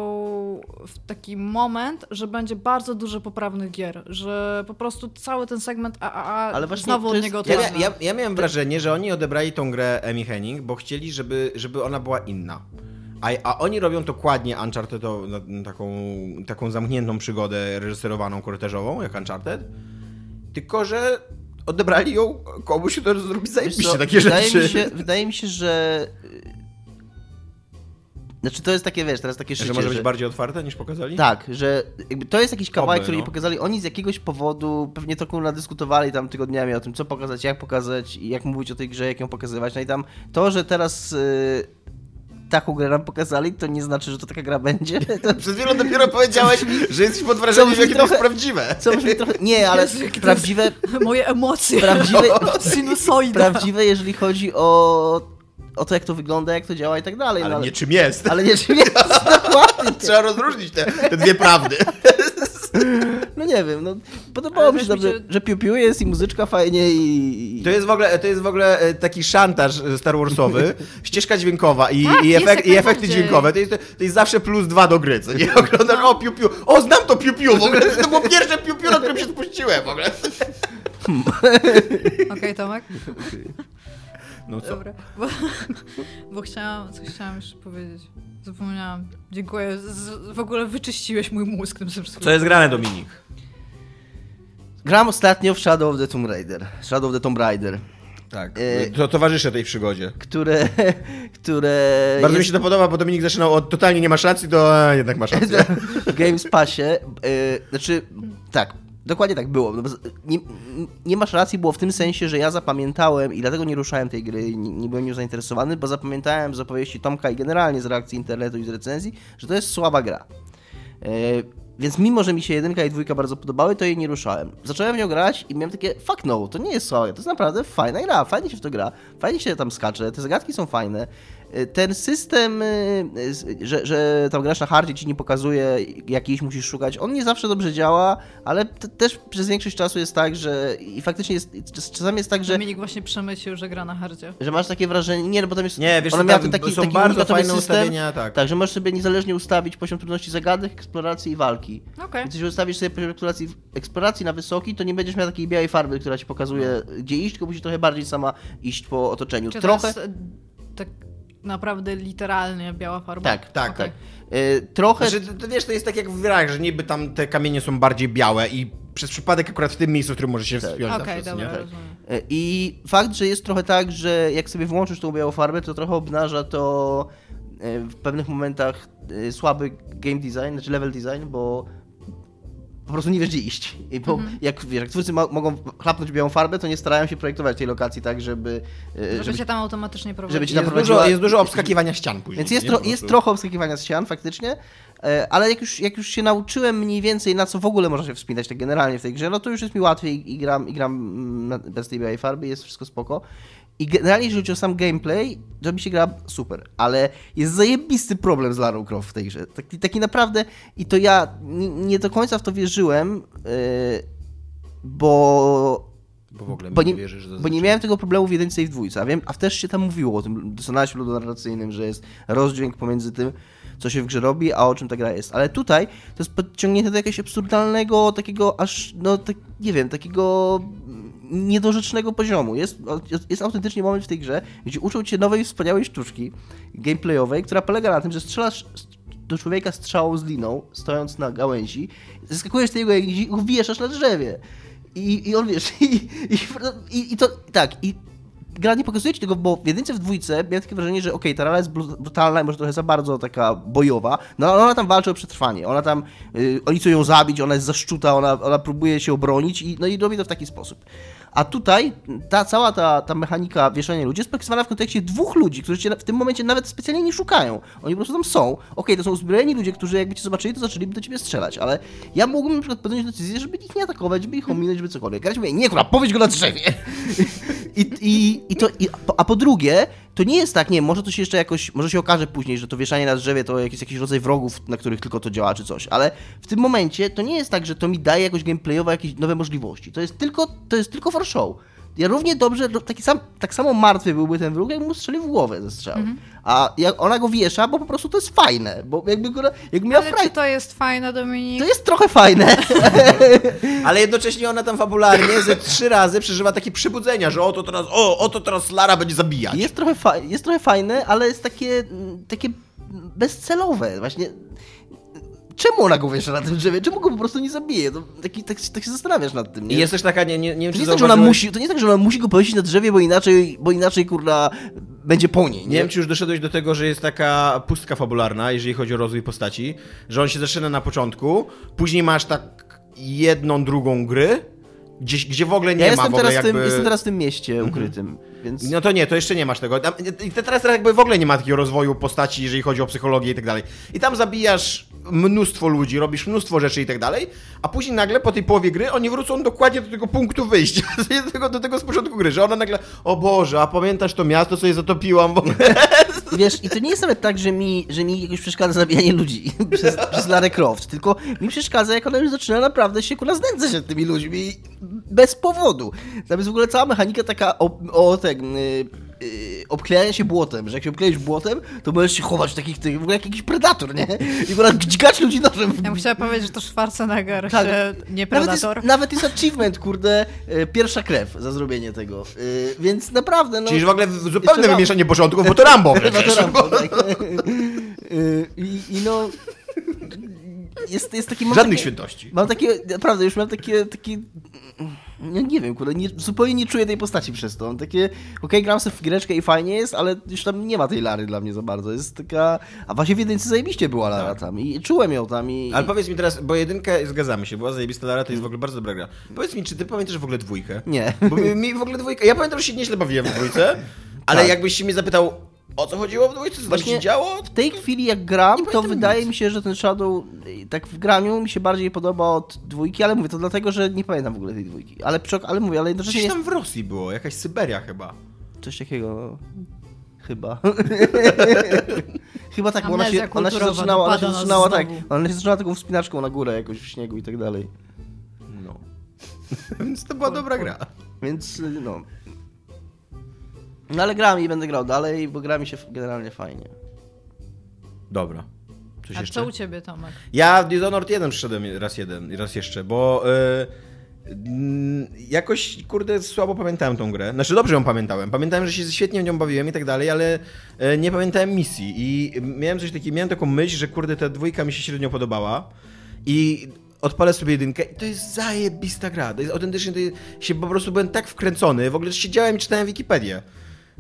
w taki moment, że będzie bardzo dużo poprawnych gier, że po prostu cały ten segment AAA Ale właśnie znowu od jest- niego Ja, odpadnie. ja, ja miałem wrażenie, że oni odebrali tą grę Emi Henning, bo chcieli, żeby, żeby ona była inna. A, a oni robią dokładnie Uncharted, taką, taką zamkniętą przygodę reżyserowaną korytarzową, jak Uncharted, tylko że odebrali ją komuś, kto zrobi zajebiście co, takie wydaje rzeczy. Mi się, wydaje mi się, że... Znaczy to jest takie, wiesz, teraz takie że życie, może być że... bardziej otwarte niż pokazali? Tak, że to jest jakiś kawałek, Oby, który no. nie pokazali. Oni z jakiegoś powodu pewnie to kurwa dyskutowali tam tygodniami o tym, co pokazać, jak pokazać i jak mówić o tej grze, jak ją pokazywać. No i tam to, że teraz y, taką grę nam pokazali, to nie znaczy, że to taka gra będzie. To, Przed chwilą dopiero powiedziałeś, że jesteś pod wrażeniem, jakie to jest prawdziwe. co brzmi trochę... Nie, ale Jezu, prawdziwe, Moje emocje. prawdziwe, Sinusoida. prawdziwe, jeżeli chodzi o, o to, jak to wygląda, jak to działa i tak dalej. Ale no, nie czym jest. ale nie czym jest, dokładnie. Trzeba rozróżnić te, te dwie prawdy. Nie wiem, no podobało Ale mi się mi dobrze, się- że piu-piu jest i muzyczka fajnie i... To jest w ogóle, to jest w ogóle e, taki szantaż e, Star Warsowy, ścieżka dźwiękowa i, Tak, i, efek, i efekty dźwiękowe. To jest, to jest zawsze plus dwa do gry, co nie? Oglądasz, o piu piu, o znam to piu piu, w ogóle to było pierwsze piu piu, na którym się spuściłem w ogóle. Okej, Tomek? No co? Dobra. Bo, bo chciałam, coś chciałam jeszcze powiedzieć. Zapomniałam. Dziękuję. Z, w ogóle wyczyściłeś mój mózg tym wszystkim. Co jest grane, Dominik? Gram ostatnio w Shadow of the Tomb Raider. Shadow of the Tomb Raider, Tak. E, To towarzyszę tej przygodzie. które... które Bardzo mi jest się to podoba, bo Dominik zaczynał od totalnie nie masz racji, to e, jednak masz rację. w Games Passie. e, znaczy, tak, dokładnie tak było. No Nie, nie masz racji, było w tym sensie, że ja zapamiętałem i dlatego nie ruszałem tej gry, nie, nie byłem nią zainteresowany, bo zapamiętałem z opowieści Tomka i generalnie z reakcji internetu i z recenzji, że to jest słaba gra. E, Więc mimo, że mi się jedynka i dwójka bardzo podobały, to jej nie ruszałem. Zacząłem nią grać i miałem takie, fuck no, to nie jest słaba gra, to jest naprawdę fajna gra, fajnie się w to gra, fajnie się tam skacze, te zagadki są fajne. Ten system, z- że, że tam grasz na hardzie ci nie pokazuje, jakiejś musisz szukać, on nie zawsze dobrze działa, ale t- też przez większość czasu jest tak, że i faktycznie jest, czasami jest tak, że Dominik właśnie przemycił, że gra na hardzie. że masz takie wrażenie, nie, no bo tam jest, Nie, wiesz, ona miała ten taki, są taki bardzo fajne system, ustawienia, tak. tak, że możesz sobie niezależnie ustawić poziom trudności zagadek, eksploracji i walki. Okej. Więc jeśli ustawisz sobie poziom eksploracji, eksploracji na wysoki, to nie będziesz miał takiej białej farby, która ci pokazuje, gdzie iść, tylko musisz trochę bardziej sama iść po otoczeniu. Czy trochę... to jest e, tak naprawdę literalnie biała farba? Tak, Tak, Okej. tak. Y, trochę... Znaczy, to, to wiesz, to jest tak jak w grach, że niby tam te kamienie są bardziej białe i przez przypadek akurat w tym miejscu, w którym może się Tak. wspiąć Okej, zawsze, dobra, nie? rozumiem. Y, I fakt, że jest trochę tak, że jak sobie włączysz tą białą farbę, to trochę obnaża to y, w pewnych momentach y, słaby game design, znaczy level design, bo po prostu nie wiesz gdzie iść. I bo Mhm. jak, wiesz, jak twórcy mo- mogą chlapnąć białą farbę, to nie starają się projektować tej lokacji tak, żeby... y, Żeby, żeby cię tam automatycznie prowadzić. żeby ci Jest dużo, jest dużo obskakiwania ścian później. Więc jest, tro, jest trochę obskakiwania ścian faktycznie, e, ale jak już, jak już się nauczyłem mniej więcej na co w ogóle można się wspinać tak generalnie w tej grze, no to już jest mi łatwiej i, gram, i gram bez tej białej farby, jest wszystko spoko. I generalnie jeżeli chodzi o sam gameplay, to mi się gra super, ale jest zajebisty problem z Larą Croft w tej grze. Taki, taki naprawdę, i to ja nie, nie do końca w to wierzyłem, e, bo Bo w ogóle bo mi nie, wierzysz, że bo nie miałem tego problemu w jedynce i w dwójce, a wiem, a też się tam mówiło o tym dysonansie ludonarracyjnym, że jest rozdźwięk pomiędzy tym, co się w grze robi, a o czym ta gra jest. Ale tutaj to jest podciągnięte do jakiegoś absurdalnego, takiego aż, no tak, nie wiem, takiego niedorzecznego poziomu. Jest, jest autentycznie moment w tej grze, gdzie uczą cię nowej, wspaniałej sztuczki gameplayowej, która polega na tym, że strzelasz do człowieka strzałą z liną, stojąc na gałęzi, zeskakujesz z tej gałęzi i go wieszasz na drzewie. I, I on wiesz, i, i, i, to tak, i gra nie pokazuje ci tego, bo w jedynce w dwójce miałem takie wrażenie, że okej, ta rala jest bru- brutalna i może trochę za bardzo taka bojowa, no ale ona tam walczy o przetrwanie, ona tam, y, oni chcą ją zabić, ona jest zaszczuta, ona, ona próbuje się obronić i, no i robi to w taki sposób. A tutaj ta cała ta, ta mechanika wieszania ludzi jest pokazywana w kontekście dwóch ludzi, którzy cię w tym momencie nawet specjalnie nie szukają. Oni po prostu tam są. Okej, to są uzbrojeni ludzie, którzy jakby cię zobaczyli, to zaczęliby do ciebie strzelać, ale ja mógłbym na przykład podjąć decyzję, żeby ich nie atakować, żeby ich ominąć, żeby cokolwiek. Grać mówię, nie kurwa, powiedz go na drzewie! I, i, i to, i, a po drugie, to nie jest tak, nie może to się jeszcze jakoś, może się okaże później, że to wieszanie na drzewie to jakiś, jakiś rodzaj wrogów, na których tylko to działa, czy coś, ale w tym momencie to nie jest tak, że to mi daje jakoś gameplayowo jakieś nowe możliwości. To jest tylko, to jest tylko for show. Ja równie dobrze, taki sam, tak samo martwy byłby ten wróg, jakby mu strzelił w głowę ze strzału. A jak ona go wiesza, bo po prostu to jest fajne, bo jakby go, jakby miała Ale fraj... czy to jest fajne, Dominik? To jest trochę fajne. Ale jednocześnie ona tam fabularnie ze trzy razy przeżywa takie przybudzenia, że oto teraz, o, oto teraz Lara będzie zabijać. Jest trochę, fa- jest trochę fajne, ale jest takie, takie bezcelowe. Właśnie czemu ona go wiesza na tym drzewie? Czemu go po prostu nie zabije? To, taki, tak, tak się zastanawiasz nad tym, nie? I jest też taka, nie, nie, nie wiem, To czy nie, jest tak, że ona musi, to nie jest tak, że ona musi go powiesić na drzewie, bo inaczej, bo inaczej kurna, będzie po niej. Nie wiem, czy już doszedłeś do tego, że jest taka pustka fabularna, jeżeli chodzi o rozwój postaci, że on się zaczyna na początku, później masz tak jedną, drugą gry, gdzie, gdzie w ogóle nie ja ma jestem teraz, w tym, jakby... jestem teraz w tym mieście ukrytym, więc... No to nie, to jeszcze nie masz tego. I te- teraz jakby w ogóle nie ma takiego rozwoju postaci, jeżeli chodzi o psychologię i tak dalej. I tam zabijasz mnóstwo ludzi, robisz mnóstwo rzeczy i tak dalej, a później nagle po tej połowie gry oni wrócą dokładnie do tego punktu wyjścia, do tego, do tego z początku gry, że ona nagle, o Boże, a pamiętasz to miasto, co je zatopiłam? Bo... Wiesz, i to nie jest nawet tak, że mi, że mi jakoś przeszkadza zabijanie ludzi przez, przez Lara Croft, tylko mi przeszkadza, jak ona już zaczyna naprawdę się kurwa znęcać się tymi ludźmi bez powodu. Tam jest w ogóle cała mechanika taka o, o ten, y, y, obklejania się błotem, że jak się obkleisz błotem, to możesz się chować w takich, tych, w ogóle jak jakiś predator, nie? I kurwa dźgać ludzi nożem. Ja musiałam powiedzieć, że to Schwarzenegger, Tak. się, nie Nawet jest, Predator. nawet jest achievement, kurde, y, pierwsza krew za zrobienie tego. Y, więc naprawdę, no... Czyli w ogóle zupełne wymieszanie porządków, bo to Rambo No to Rambo, tak. Y, I, I no... Jest, jest taki... Żadnych takie, świętości. Mam takie, naprawdę, już mam takie, takie no nie wiem, kurde, nie, zupełnie nie czuję tej postaci przez to. Mam takie, okej, gram sobie w giereczkę i fajnie jest, ale już tam nie ma tej Lary dla mnie za bardzo. Jest taka, a właśnie w jedynce zajebiście była Lara tam i czułem ją tam i... Ale powiedz mi teraz, bo jedynkę, zgadzamy się, była zajebista Lara, to jest w ogóle bardzo dobra gra. Powiedz mi, czy ty pamiętasz w ogóle dwójkę? Nie. Bo mi, mi w ogóle dwójka, ja pamiętam, że się nieźle bawiłem w dwójce, ale Tak. jakbyś się mnie zapytał, o co chodziło w dwójce, co Właśnie się działo? W tej chwili jak gram, Nie to wydaje nic. mi się, że ten Shadow tak w graniu mi się bardziej podoba od dwójki, ale mówię to dlatego, że nie pamiętam w ogóle tej dwójki. Ale, przy, ale mówię, ale jednocześnie Coś jest tam w Rosji było, jakaś Syberia chyba. coś takiego. Chyba. Chyba tak, bo ona się, ona się zaczynała, ona się zaczynała tak, ona się zaczynała taką wspinaczką na górę jakoś w śniegu i tak dalej. No. Więc to była dobra gra. Więc y, no. No ale gram i będę grał dalej, bo gra mi się generalnie fajnie. Dobra. Coś A jeszcze? co u ciebie, Tomek? Ja Dishonored 1 przyszedłem raz jeden, raz jeszcze, bo y, jakoś, kurde, słabo pamiętałem tą grę. Znaczy, dobrze ją pamiętałem. Pamiętałem, że się świetnie w nią bawiłem i tak dalej, ale y, nie pamiętałem misji. I miałem coś takiego, miałem taką myśl, że kurde, ta dwójka mi się średnio podobała. I odpalę sobie jedynkę i to jest zajebista gra. To jest autentycznie, to jest, się po prostu byłem tak wkręcony. W ogóle siedziałem i czytałem Wikipedię.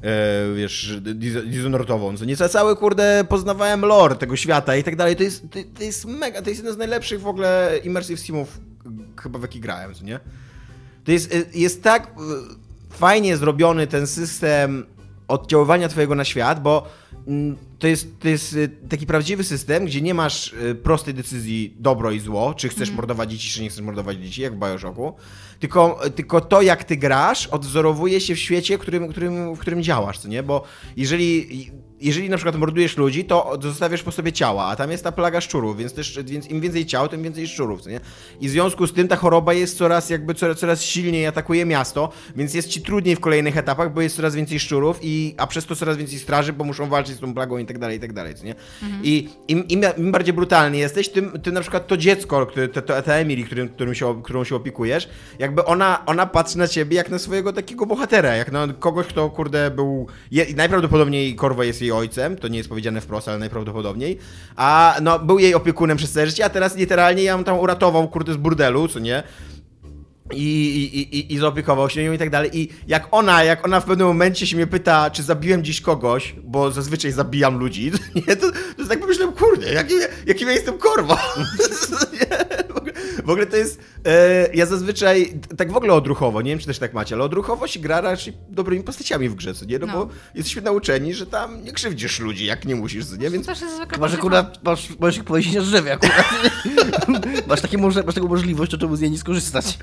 E, wiesz, Dis- Dishonoredową, co nie Ca- cały, kurde, poznawałem lore tego świata i tak dalej, to jest, to, to jest mega, to jest jeden z najlepszych w ogóle immersive simów chyba w jaki grałem, co nie? To jest, e, jest tak e, fajnie zrobiony ten system oddziaływania twojego na świat, bo to jest, to jest e, taki prawdziwy system, gdzie nie masz e, prostej decyzji dobro i zło, czy chcesz mordować dzieci, czy nie chcesz mordować dzieci, jak w Bioshocku, tylko, tylko to, jak ty grasz, odwzorowuje się w świecie, którym, którym, w którym działasz, co nie? Bo jeżeli, jeżeli na przykład mordujesz ludzi, to zostawiasz po sobie ciała, a tam jest ta plaga szczurów, więc, też, więc im więcej ciał, tym więcej szczurów, nie? I w związku z tym ta choroba jest coraz jakby coraz, coraz silniej atakuje miasto, więc jest ci trudniej w kolejnych etapach, bo jest coraz więcej szczurów, i, a przez to coraz więcej straży, bo muszą walczyć z tą plagą i tak dalej, i tak dalej, nie? I im, im, im bardziej brutalny jesteś, tym, tym na przykład to dziecko, które, to, to, ta Emily, którym, którym się, którą się opiekujesz, jakby ona, ona patrzy na ciebie jak na swojego takiego bohatera, jak na kogoś, kto kurde był, je, najprawdopodobniej Korwo jest jej ojcem, to nie jest powiedziane wprost, ale najprawdopodobniej, a no był jej opiekunem przez całe życie, a teraz literalnie ją tam uratował kurde z burdelu, co nie? I, i, i, i zaopiekował się nią i tak dalej. I jak ona, jak ona w pewnym momencie się mnie pyta, czy zabiłem dziś kogoś, bo zazwyczaj zabijam ludzi, nie, to, to tak pomyślałem, kurde, jakim, jakim ja jestem korwą. W, ogóle, to jest, e, ja zazwyczaj, tak w ogóle odruchowo, nie wiem czy też tak macie, ale odruchowo się gra raczej dobrymi postaciami w grze, co nie? No, No. bo jesteśmy nauczeni, że tam nie krzywdzisz ludzi, jak nie musisz, co nie? Więc To też jest zwykle pozytywne. kurwa masz, możesz ich powiesić na drzewie akurat. masz, takie, masz taką możliwość, to czemu z niej nie skorzystać?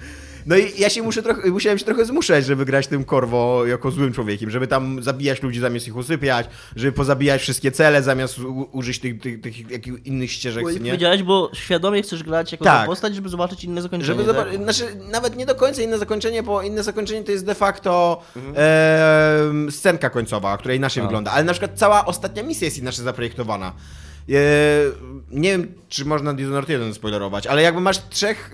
No i ja się muszę trochę, musiałem się trochę zmuszać, żeby grać tym Korwo jako złym człowiekiem, żeby tam zabijać ludzi zamiast ich usypiać, żeby pozabijać wszystkie cele zamiast u, użyć tych, tych, tych, jakich innych ścieżek, Bo nie? Powiedziałeś, bo świadomie chcesz grać jako Tak. ta postać, żeby zobaczyć inne zakończenie. Żeby tak? zobaczyć, znaczy nawet nie do końca inne zakończenie, bo inne zakończenie to jest de facto Mhm. em, scenka końcowa, która inaczej A. wygląda, ale na przykład cała ostatnia misja jest inaczej zaprojektowana. Nie wiem, czy można Dishonored 1 spoilerować, ale jakby masz trzech...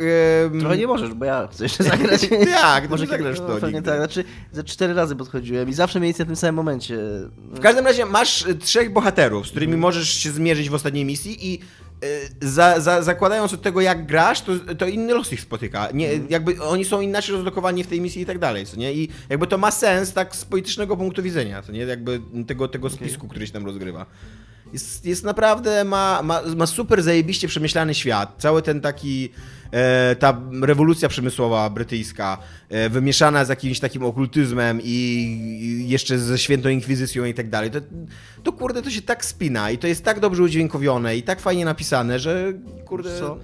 E, Trochę nie możesz, bo ja chcę jeszcze zagrać. Jak? Może Nie zagrasz no, to Pewnie nigdy. tak, znaczy za cztery razy podchodziłem i zawsze mieliście na tym samym momencie. W każdym razie masz y, trzech bohaterów, z którymi Mhm. możesz się zmierzyć w ostatniej misji i y, za, za, zakładając od tego, jak grasz, to, to inny los ich spotyka. Nie, Mhm. jakby oni są inaczej rozlokowani w tej misji i tak dalej, co nie? I jakby to ma sens tak z politycznego punktu widzenia, co nie? Jakby tego, tego spisku, który się tam rozgrywa. Jest, jest naprawdę, ma, ma, ma super zajebiście przemyślany świat. Cały ten taki, e, ta rewolucja przemysłowa brytyjska, e, wymieszana z jakimś takim okultyzmem i, jeszcze ze świętą inkwizycją i tak dalej. To, to kurde, to się tak spina i to jest tak dobrze udźwiękowione i tak fajnie napisane, że kurde... Co?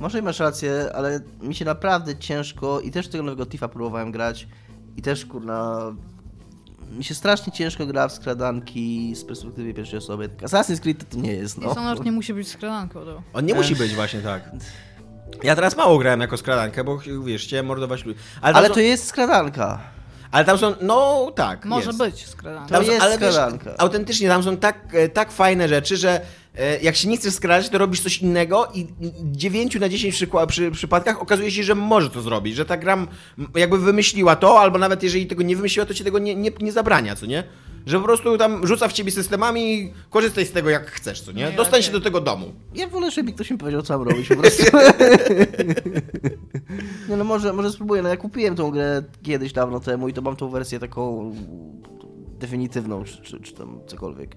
Może i masz rację, ale mi się naprawdę ciężko i też tego nowego Tifa próbowałem grać i też kurna mi się strasznie ciężko gra w skradanki z perspektywy pierwszej osoby. Assassin's Creed to, to nie jest, no. Dishonored nie musi być skradanką, to. On nie musi być właśnie tak. Ja teraz mało grałem jako skradankę, bo wiesz, chciałem mordować ludzi. Ale, tam Ale są, to jest skradanka. ale tam są, no tak, Może jest. być skradanką. To są- jest ale wiesz, skradanka. autentycznie tam są tak, e, tak fajne rzeczy, że jak się nie chcesz skradać, to robisz coś innego i 9 na 10 przykła- przy, przypadkach okazuje się, że może to zrobić, że ta gra jakby wymyśliła to, albo nawet jeżeli tego nie wymyśliła, to ci tego nie, nie, nie zabrania, co nie? Że po prostu tam rzuca w ciebie systemami i korzystaj z tego jak chcesz, co nie? I Dostań się do tego domu. Ja wolę, żeby ktoś mi powiedział, co mam robić po prostu. nie no, może, może spróbuję. No ja kupiłem tą grę kiedyś dawno temu i to mam tą wersję taką definitywną, czy, czy, czy tam cokolwiek.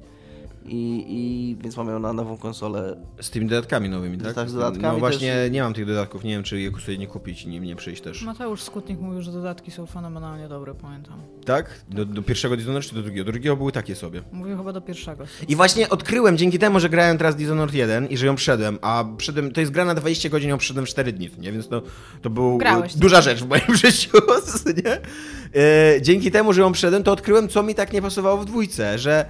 I, I więc mam ją na nową konsolę. Z tymi dodatkami nowymi, tak? Tak, z dodatkami No właśnie też. nie mam tych dodatków, nie wiem czy je sobie nie kupić i nie, nie przyjść też. Mateusz Skutnik mówił, że dodatki są fenomenalnie dobre, pamiętam. Tak? Do, do pierwszego Dishonored czy do drugiego? Do drugiego były takie sobie. Mówił chyba do pierwszego. I właśnie odkryłem dzięki temu, że grałem teraz Dishonored 1 i że ją przeszedłem, a przeszedłem, to jest gra na 20 godzin, ją przeszedłem w 4 dni, nie? Więc to, to był Grałeś, duża rzecz w moim życiu, nie? E, dzięki temu, że ją przeszedłem, to odkryłem, co mi tak nie pasowało w dwójce, że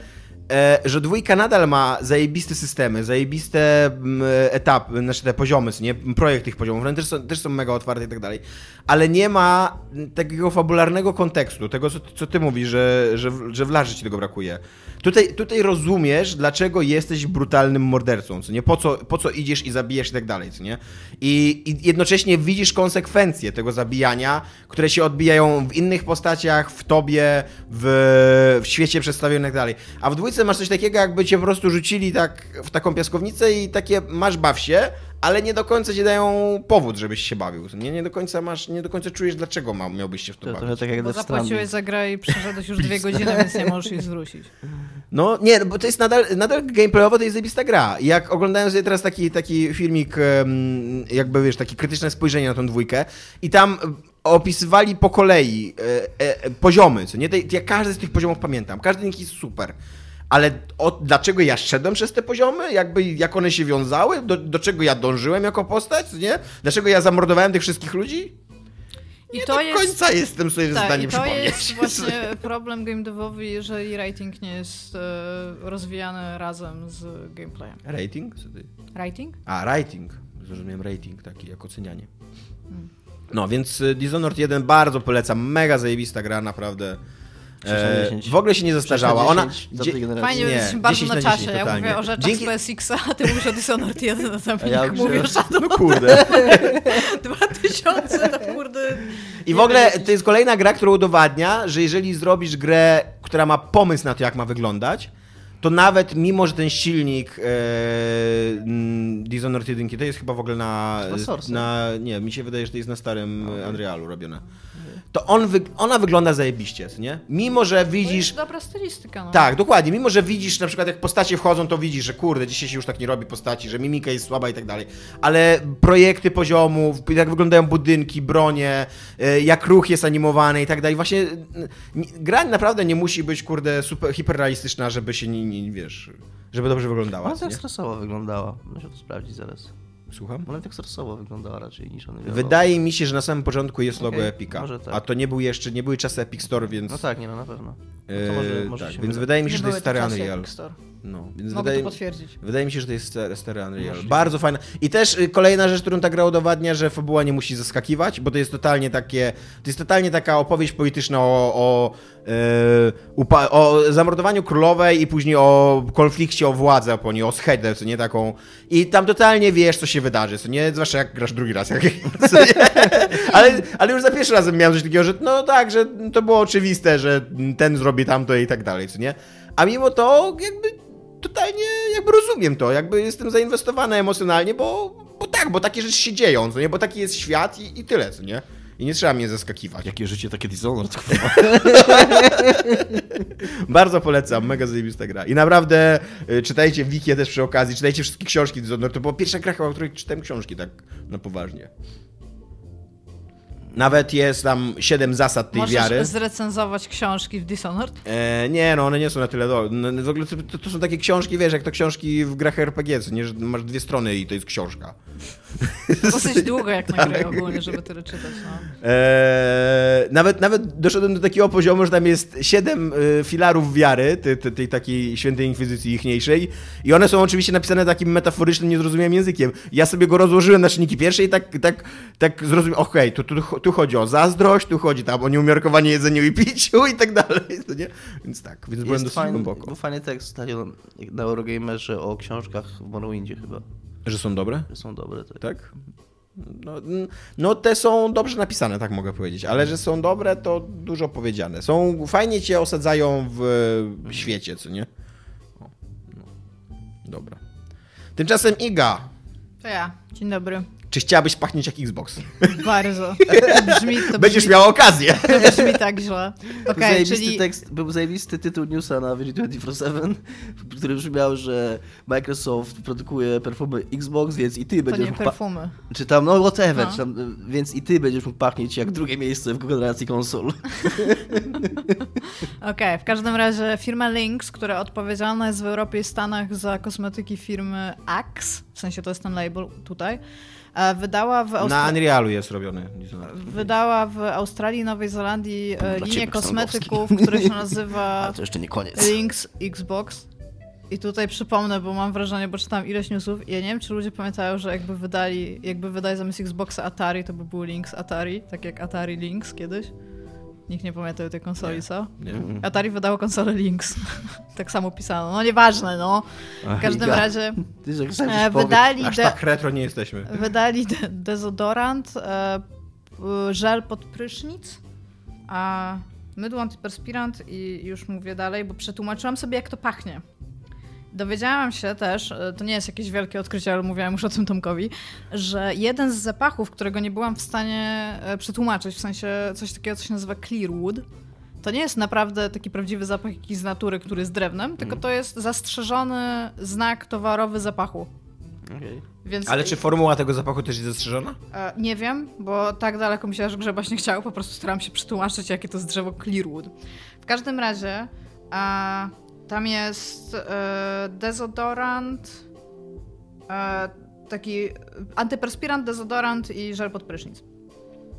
że dwójka nadal ma zajebiste systemy, zajebiste mm, etapy, znaczy te poziomy, nie? Projekt tych poziomów, one też są, też są mega otwarte i tak dalej, ale nie ma takiego fabularnego kontekstu, tego co, co ty mówisz, że, że, że w Larze ci tego brakuje. Tutaj, tutaj rozumiesz, dlaczego jesteś brutalnym mordercą, co nie? Po co, po co idziesz i zabijesz i tak dalej, co nie? I, I jednocześnie widzisz konsekwencje tego zabijania, które się odbijają w innych postaciach, w tobie, w, w świecie przedstawionym i tak dalej. A w dwójce masz coś takiego, jakby cię po prostu rzucili tak w taką piaskownicę i takie masz baw się, ale nie do końca ci dają powód, żebyś się bawił. Nie, nie do końca masz, nie do końca czujesz, dlaczego ma, miałbyś się w to To bawić. tak jak Bo zapłaciłeś za grę i przeszedłeś już dwie godziny, więc nie możesz jej zwrócić. No nie, bo to jest nadal, nadal gameplayowo to jest zajebista gra. Jak oglądałem sobie teraz taki, taki filmik, jakby wiesz, takie krytyczne spojrzenie na tą dwójkę i tam opisywali po kolei e, e, poziomy, co nie? Te- Ja każdy z tych poziomów pamiętam, każdy z nich jest super. Ale o, dlaczego ja szedłem przez te poziomy? Jakby, jak one się wiązały? Do, do czego ja dążyłem jako postać? Nie? Dlaczego ja zamordowałem tych wszystkich ludzi? I Nie to do jest... końca jestem sobie w Tak, stanie i to jest właśnie problem game jeżeli rating nie jest e, rozwijany razem z gameplayem. Rating? Rating? A, rating. Zrozumiałem rating taki, jak ocenianie. No, więc y, Dishonored 1 bardzo polecam. Mega zajebista gra, naprawdę. E, 10. w ogóle się nie zestarzała. Ona. 10 za dzie- tej generacji. Fajnie, nie, jesteśmy bardzo 10 na na czasie. 10 ja totalnie. mówię o rzeczach Dzięki- z PSX-a, a ty mówisz o Dishonored 1, następnie A ja ja mówię o No kurde. 2000, to kurde... I w ogóle to jest kolejna gra, która udowadnia, że jeżeli zrobisz grę, która ma pomysł na to, jak ma wyglądać, to nawet mimo, że ten silnik e, Dishonored 1 to jest chyba w ogóle na, na... Nie, mi się wydaje, że to jest na starym e, Unrealu robione. To on wy, ona wygląda zajebiście, nie? Mimo, że To widzisz... jest dobra stylistyka, no. Tak, dokładnie. Mimo, że widzisz, na przykład jak postacie wchodzą, to widzisz, że kurde, dzisiaj się już tak nie robi postaci, że mimika jest słaba i tak dalej. Ale projekty poziomów, jak wyglądają budynki, bronie, y, jak ruch jest animowany i tak dalej. Właśnie nie- gra naprawdę nie musi być, kurde, super, hiperrealistyczna, żeby się nie, nie wiesz, żeby dobrze wyglądała. Ona tak stresowo wyglądała. Muszę to sprawdzić zaraz. Słucham? Ona tak stresowo wyglądała raczej niż one Wydaje mi się, że na samym początku jest logo Okej, Epica, może tak. a to nie był jeszcze, nie były czasy Epic Store, więc... No tak, nie no, na pewno. No to może, może tak, się więc wydaje mi się, że to jest stary Unreal. Epic Store. No, więc Mogę wydaje, to potwierdzić. wydaje mi się, że to jest stary, stary Unreal. Bardzo fajne. I też y, kolejna rzecz, którą ta gra udowadnia, że fabuła nie musi zaskakiwać, bo to jest totalnie takie, to jest totalnie taka opowieść polityczna o, o, upa- o zamordowaniu królowej i później o konflikcie o władzę po niej, o schedę, co nie taką. I tam totalnie wiesz, co się wydarzy, co nie? Zwłaszcza jak grasz drugi raz. Jak, ale, ale już za pierwszy razem miałem coś takiego, że no tak, że to było oczywiste, że ten zrobi tamto i tak dalej, co nie? A mimo to jakby totalnie jakby rozumiem to, jakby jestem zainwestowany emocjonalnie, bo, bo tak, bo takie rzeczy się dzieją, co nie? Bo taki jest świat i, i tyle, co nie? I nie trzeba mnie zaskakiwać. Jakie życie, takie Dishonored. Bardzo polecam, mega zajebista gra. I naprawdę y, czytajcie Wikię też przy okazji, czytajcie wszystkie książki Dishonored. To była pierwsza gra, o której czytałem książki tak na poważnie. Nawet jest tam siedem zasad tej Możesz wiary. zrecenzować książki w Dishonored? E, nie, no one nie są na tyle do. No, w ogóle to, to, to są takie książki, wiesz, jak to książki w grach RPG, nie, że masz dwie strony i to jest książka. Dosyć długo jak na Tak. grę ogólnie, żeby tyle czytać. No. Eee, nawet, nawet doszedłem do takiego poziomu, że tam jest siedem y, filarów wiary, tej, tej, takiej świętej inkwizycji ichniejszej i one są oczywiście napisane takim metaforycznym, niezrozumiałym językiem. Ja sobie go rozłożyłem na czynniki pierwsze i tak, tak, tak zrozumiałem, okej, tu, tu, tu chodzi o zazdrość, tu chodzi tam o nieumiarkowanie jedzeniu i piciu i tak dalej, to nie? Więc tak, więc byłem dosyć fajny, głęboko. był fajny tekst ostatnio na Eurogamerze o książkach w Morrowindzie chyba, Że są dobre? że są dobre. Tak. Tak? No, no te są dobrze napisane, tak mogę powiedzieć, ale że są dobre, to dużo powiedziane. Są, fajnie cię osadzają w świecie, co nie? O, no. Dobra. Tymczasem Iga, To ja. Dzień dobry. Czy chciałabyś pachnieć jak Xbox? Bardzo. Brzmi, to Będziesz brzmi, miała okazję. to brzmi tak źle. Był Okej, zajebisty czyli... tekst, był zajebisty tytuł newsa na Virgin 24-7, który brzmiał, że Microsoft produkuje perfumy Xbox, więc i ty To będziesz nie mógł pa- perfumy. czy tam, no whatever, No. tam, więc i ty będziesz mógł pachnieć jak drugie miejsce w generacji konsol. Okej, w każdym razie firma Lynx, która odpowiedzialna jest w Europie i Stanach za kosmetyki firmy Axe, w sensie to jest ten label tutaj, wydała w, Na Austra- Unrealu jest robiony. Wydała w Australii i Nowej Zelandii e, Dla linię ciebie, kosmetyków, które się nazywa Ale to jeszcze nie koniec. Lynx Xbox. I tutaj przypomnę, bo mam wrażenie, bo czytałam ileś newsów i ja nie wiem, czy ludzie pamiętają, że jakby wydali, jakby wydali zamiast Xboxa Atari, to by był Lynx Atari, tak jak Atari Lynx kiedyś. Nikt nie pamięta tej konsoli, Nie. co? Nie? Atari wydało konsolę Lynx. tak samo pisano. No nieważne, no. W każdym Iga, razie Ty, e, wydali, Aż de- tak retro nie jesteśmy. wydali de- dezodorant, e, żel pod prysznic, a mydło antyperspirant i już mówię dalej, bo przetłumaczyłam sobie, jak to pachnie. Dowiedziałam się też, e, to nie jest jakieś wielkie odkrycie, ale mówiłam już o tym Tomkowi, że jeden z zapachów, którego nie byłam w stanie e, przetłumaczyć, w sensie coś takiego, co się nazywa clearwood, to nie jest naprawdę taki prawdziwy zapach jakiś z natury, który jest drewnem, tylko to jest zastrzeżony znak towarowy zapachu. Okej. Więc Ale czy formuła tego zapachu też jest zastrzeżona? E, Nie wiem, bo tak daleko się aż grzebać nie chciało, po prostu staram się przetłumaczyć, jakie to jest drzewo Clearwood. W każdym razie e, tam jest e, dezodorant, e, taki antyperspirant, dezodorant i żel pod prysznic.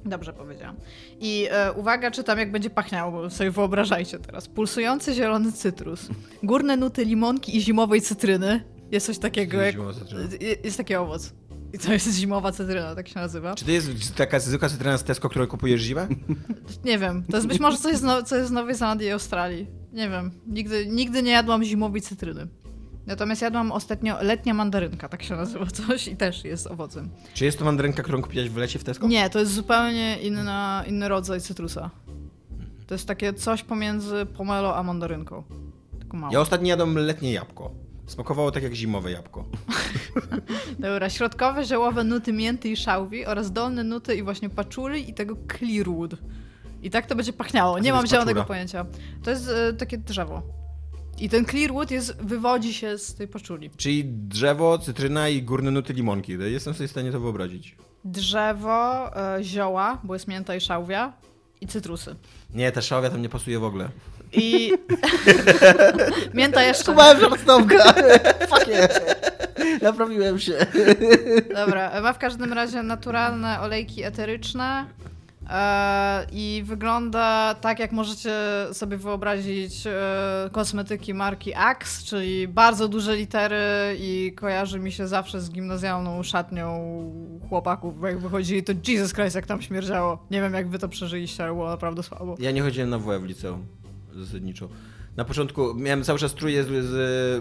Dobrze powiedziałam. I e, uwaga, czytam jak będzie pachniało, bo sobie wyobrażajcie teraz. Pulsujący zielony cytrus, górne nuty limonki i zimowej cytryny. Jest coś takiego jak... Jest taki owoc. I to jest zimowa cytryna, tak się nazywa. Czy to jest taka zwykła cytryna z Tesco, którą kupujesz zimę? Nie wiem, to jest być może coś z, no, coś z Nowej Zelandii i Australii. Nie wiem, nigdy, nigdy nie jadłam zimowej cytryny. Natomiast jadłam ostatnio letnia mandarynka, tak się nazywa coś i też jest owocem. Czy jest to mandarynka, którą kupiłaś w lecie w Tesco? Nie, to jest zupełnie inna, inny rodzaj cytrusa. To jest takie coś pomiędzy pomelo a mandarynką. Tylko mało. Ja ostatnio jadłem letnie jabłko. Smakowało tak jak zimowe jabłko. Dobra, środkowe ziołowe nuty mięty i szałwi oraz dolne nuty i właśnie paczuli i tego clearwood. I tak to będzie pachniało. Nie mam zielonego pojęcia. To jest e, takie drzewo. I ten clearwood jest, wywodzi się z tej paczuli. Czyli drzewo, cytryna i górne nuty limonki. Jestem sobie w stanie to wyobrazić. Drzewo, e, zioła, bo jest mięta i szałwia i cytrusy. Nie, ta szałwia tam nie pasuje w ogóle. I mięta jeszcze. Kumałem żartowka! Fuck. Naprawiłem się. Dobra, ma w każdym razie naturalne olejki eteryczne, E, I wygląda tak, jak możecie sobie wyobrazić e, kosmetyki marki Axe, czyli bardzo duże litery i kojarzy mi się zawsze z gimnazjalną szatnią chłopaków, bo jak wychodzili, to Jesus Christ, jak tam śmierdziało. Nie wiem, jak wy to przeżyliście, ale było naprawdę słabo. Ja nie chodziłem na WF w liceum, zasadniczo. Na początku miałem cały czas truje z, z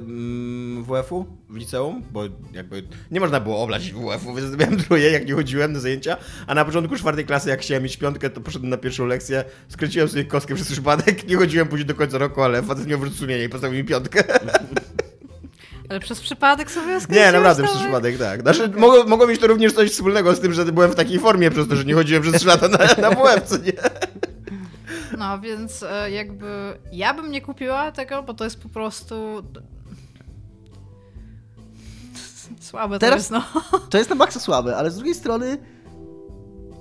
mm, WF-u w liceum, bo jakby nie można było oblać WF-u, więc miałem truje, jak nie chodziłem na zajęcia. A na początku czwartej klasy, jak chciałem mieć piątkę, to poszedłem na pierwszą lekcję, skręciłem sobie kostkę przez przypadek, nie chodziłem później do końca roku, ale facet miał wrócił sumienie i postawił mi piątkę. Ale przez przypadek sobie Nie, naprawdę, przez przypadek, tak. Znaczy, mogło, mogło mieć to również coś wspólnego z tym, że byłem w takiej formie przez to, że nie chodziłem przez 3 lata na, na WF, co nie? No, więc e, jakby ja bym nie kupiła tego, bo to jest po prostu... Słabe to Teraz- jest, no. To jest na maksa słabe, ale z drugiej strony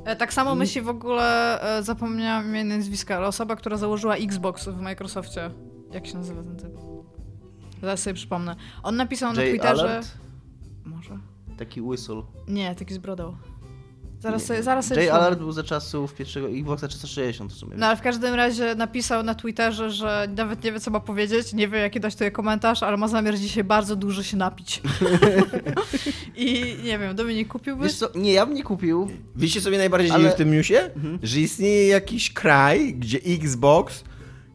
E, Tak samo myśli w ogóle, e, zapomniałam i nazwiska, ale osoba, która założyła Xbox w Microsoftie. Jak się nazywa ten typ? Zaraz sobie przypomnę. On napisał na Twitterze... Allard, Może? taki whistle. Nie, taki z brodą. Zaraz sobie, zaraz sobie Jay. Allard był za czasów pierwszego Xboxa 360 w sumie. No ale w każdym razie napisał na Twitterze, że nawet nie wie co ma powiedzieć, nie wie jaki dać tutaj komentarz, ale ma zamiar dzisiaj bardzo dużo się napić. I nie wiem, Dominik kupiłby? Wiesz co, nie, ja bym nie kupił. Wiecie, co mnie najbardziej Ale- dziwi w tym newsie? Mhm. Że istnieje jakiś kraj, gdzie Xbox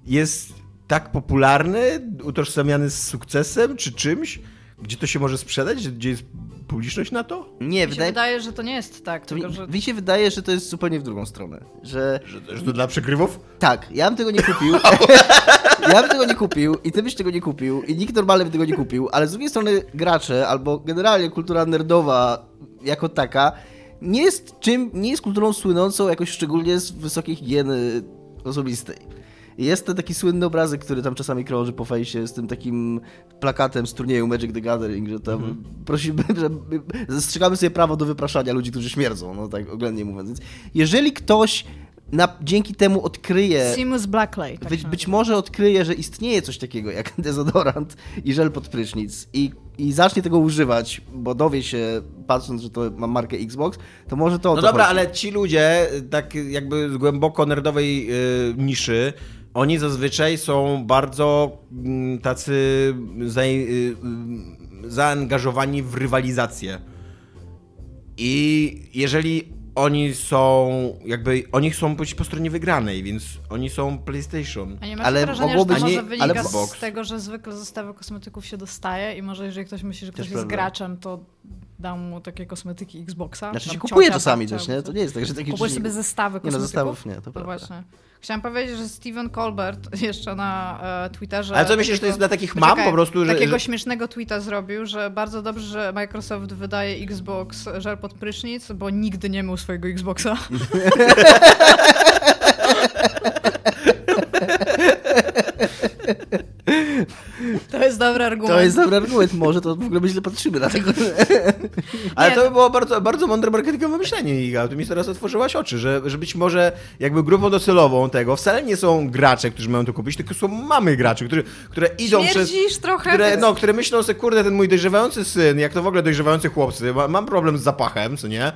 jest tak popularny, utożsamiany z sukcesem czy czymś, gdzie to się może sprzedać, gdzie jest publiczność na to? Nie, Mi się wydaje, wydaje, że to nie jest tak, to mi, tylko że... mi się wydaje, że to jest zupełnie w drugą stronę. Że Że, że to dla przegrywów? tak, ja bym tego nie kupił. ja bym tego nie kupił i ty byś tego nie kupił i nikt normalny by tego nie kupił, ale z drugiej strony gracze albo generalnie kultura nerdowa jako taka nie jest czym, nie jest kulturą słynącą jakoś szczególnie z wysokiej higieny osobistej. Jest ten taki słynny obrazek, który tam czasami krąży po fejsie z tym takim plakatem z turnieju Magic the Gathering, że tam prosimy, że zastrzegamy sobie prawo do wypraszania ludzi, którzy śmierdzą, no tak oględnie mówiąc. Więc jeżeli ktoś na, dzięki temu odkryje Simus Blackley. Tak być, być może odkryje, że istnieje coś takiego jak dezodorant i żel pod prysznic i, i zacznie tego używać, bo dowie się, patrząc, że to ma markę Xbox, to może to No to dobra, chodzi. ale ci ludzie, tak jakby z głęboko nerdowej y, niszy, oni zazwyczaj są bardzo mm, tacy za, y, y, zaangażowani w rywalizację. I jeżeli oni są, jakby, oni chcą być po stronie wygranej, więc oni są PlayStation. A nie masz Ale wrażenia, mogłoby że to wynika z tego, że zwykle zestawy kosmetyków się dostaje i może jeżeli ktoś myśli, że ktoś Też jest prawda. graczem, to dam mu takie kosmetyki Xboxa. Znaczy się kupuje czasami tam też, nie? To nie jest tak, że takie Kupujesz sobie zestawy Nie, no kosmetyków? zestawów nie, to No prawda. właśnie. Chciałam powiedzieć, że Steven Colbert jeszcze na e, Twitterze... Ale co myślisz, że to jest dla takich mam po prostu, że- Takiego śmiesznego tweeta zrobił, że bardzo dobrze, że Microsoft wydaje Xbox żel pod prysznic, bo nigdy nie mył swojego Xboxa. to jest dobry argument. To jest dobry argument, może to w ogóle my źle patrzymy na tego. Ale Nie, to no- by było bardzo, bardzo mądre marketingowe myślenie, Iga. Tu mi teraz otworzyłaś oczy, że, że być może jakby grupą docelową tego wcale nie są gracze, którzy mają to kupić, tylko są mamy graczy, które, które idą przez... Śmierdzisz trochę, Które, no, które myślą sobie, kurde, ten mój dojrzewający syn, jak to w ogóle dojrzewający chłopcy, ma, mam problem z zapachem, co nie?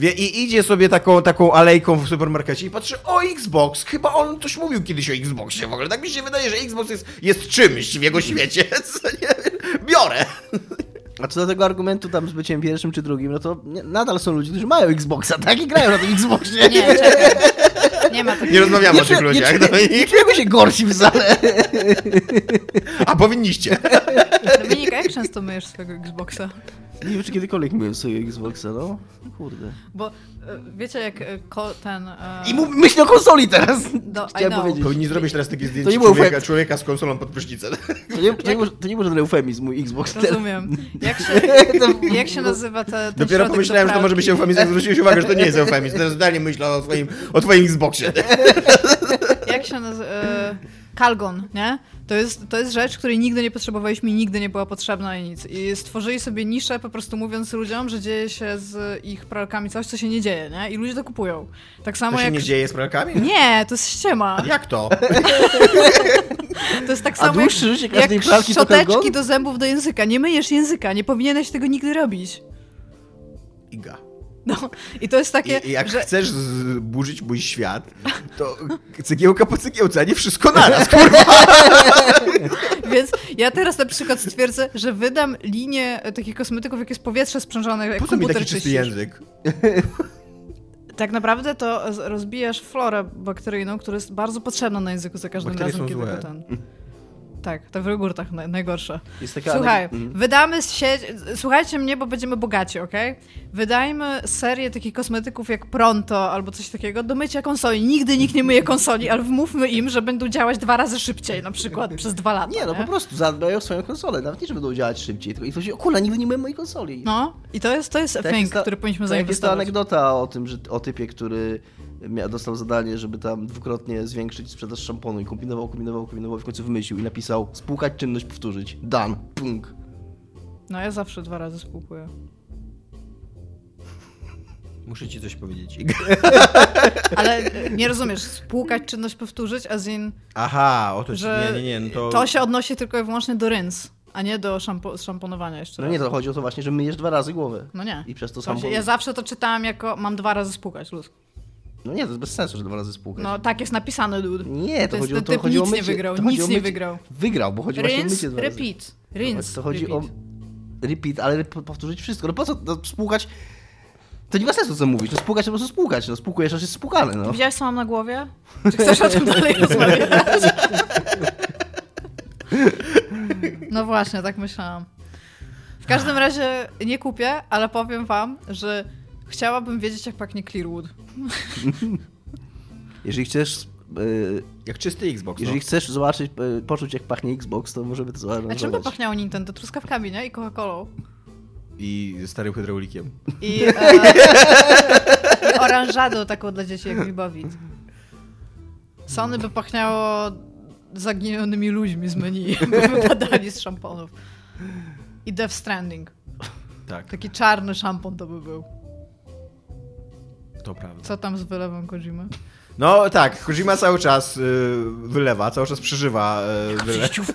Wie, I idzie sobie taką, taką alejką w supermarkecie i patrzy, o Xbox, chyba on coś mówił kiedyś o Xboxie w ogóle. Tak mi się wydaje, że Xbox jest, jest czymś w jego świecie, co nie? Biorę. A co do tego argumentu tam z byciem pierwszym czy drugim, no to nie, nadal są ludzie, którzy mają Xboxa, tak? I grają na tym Xboxie. Nie, czekaj. Nie ma takiego. Nie rozmawiamy Nie o tych ludziach, nie, czuję- i... nie czujemy się gorsi wcale. A powinniście. Dominika, jak często myjesz swojego Xboxa? Nie wiem, czy kiedykolwiek miałem swojego Xboxa, no. Kurde. Bo e, wiecie, jak e, ko, ten. E, I mów, myślę o konsoli teraz. Do- Chciałem powiedzieć. Powinni zrobić teraz takie zdjęcie człowieka, efekt. człowieka z konsolą pod prysznicem. To nie, to nie, może- to nie był żaden eufemizm, mój Xbox. Rozumiem. Jak się, jak się nazywa te. ten Dopiero pomyślałem, do że to może być eufemizm, zwróciłeś uwagę, że to nie jest eufemizm. Teraz zdalnie myślę o twoim, o twoim Xboxie. Jak się nazywa. E, Kalgon, nie? To jest, to jest rzecz, której nigdy nie potrzebowaliśmy i nigdy nie była potrzebna i nic. I stworzyli sobie niszę, po prostu mówiąc ludziom, że dzieje się z ich pralkami coś, co się nie dzieje, nie? I ludzie to kupują. Tak samo To się jak. nie dzieje z pralkami? Nie, to jest ściema. Jak to? To jest tak A samo jak, życie jak szczoteczki do zębów do języka. Nie myjesz języka, nie powinieneś tego nigdy robić. Iga. No, i to jest takie, I, jak że chcesz zburzyć mój świat, to cegiełka po cegiełce, a nie wszystko naraz, kurwa. Więc ja teraz na przykład stwierdzę, że wydam linię e, takich kosmetyków, jak jest powietrze sprzężone, jak Po co mi taki czysty język? Tak naprawdę to rozbijasz florę bakteryjną, która jest bardzo potrzebna na języku za każdym Bakterie razem, kiedy złe. go ten... Tak, to w jogurtach naj, najgorsze. Jest taka Słuchaj, anek- mm. wydamy sieć... Słuchajcie mnie, bo będziemy bogaci, okej? Wydajmy serię takich kosmetyków jak Pronto albo coś takiego do mycia konsoli. Nigdy nikt nie myje konsoli, ale wmówmy im, że będą działać dwa razy szybciej, na przykład przez dwa lata. Nie, no po prostu zadbają o swoją konsolę, nawet nie, że będą działać szybciej, tylko i to się, o kurwa, nigdy nie myłem mojej konsoli. No, i to jest, to jest Tak thing, jest ta- który powinniśmy tak jest ta zainwestować. anegdota o tym, że o typie, który dostał zadanie, żeby tam dwukrotnie zwiększyć sprzedaż szamponu i kombinował, kombinował, kombinował i w końcu wymyślił i napisał spłukać czynność powtórzyć. Done. Punk. No ja zawsze dwa razy spłukuję. Muszę ci coś powiedzieć. Ale nie rozumiesz, spłukać czynność powtórzyć, as in, Aha, o to że Nie, nie, nie, no to... to się odnosi tylko i wyłącznie do ryns, a nie do szampo szamponowania jeszcze No raz. nie, to chodzi o to właśnie, że myjesz dwa razy głowę. No nie. I przez to To sam... się, ja zawsze to czytałam jako mam dwa razy spłukać, luz. No nie, to jest bez sensu, że dwa razy spłukać. No tak jest napisane, dude. Nie, to, To jest chodzi o to, typ chodzi o nic nie mycie. wygrał, to nic o nie wygrał. Wygrał, bo chodzi właśnie o Rinse, mycie dwa razy. repeat. Rinse, To chodzi repeat. o repeat, ale po- powtórzyć wszystko. No po co no, spłukać? To nie ma sensu, co mówisz. No spłukać to po prostu spłukać. No spłukujesz, aż jest spłukane, no. Widziałeś co mam na głowie? Czy chcesz o tym dalej rozmawiać? No właśnie, tak myślałam. W każdym razie nie kupię, ale powiem wam, że chciałabym wiedzieć, jak pachnie Clearwood. Jeżeli chcesz... Yy, Jak czysty Xbox, jeżeli no. chcesz zobaczyć, yy, poczuć jak pachnie Xbox, to możemy to A czym by zobaczyć. pachniało Nintendo? Truskawkami, nie? I Coca-Colą. I starym hydraulikiem. I, e, i oranżadą taką dla dzieci, jak Libowit. Sony by pachniało zaginionymi ludźmi z menu, by wypadali z szamponów. I Death Stranding. Tak, Taki czarny szampon to by był. To prawda. Co tam z wylewem Kojimy? No tak, Kojima cały czas y, wylewa, cały czas przeżywa y, wylew.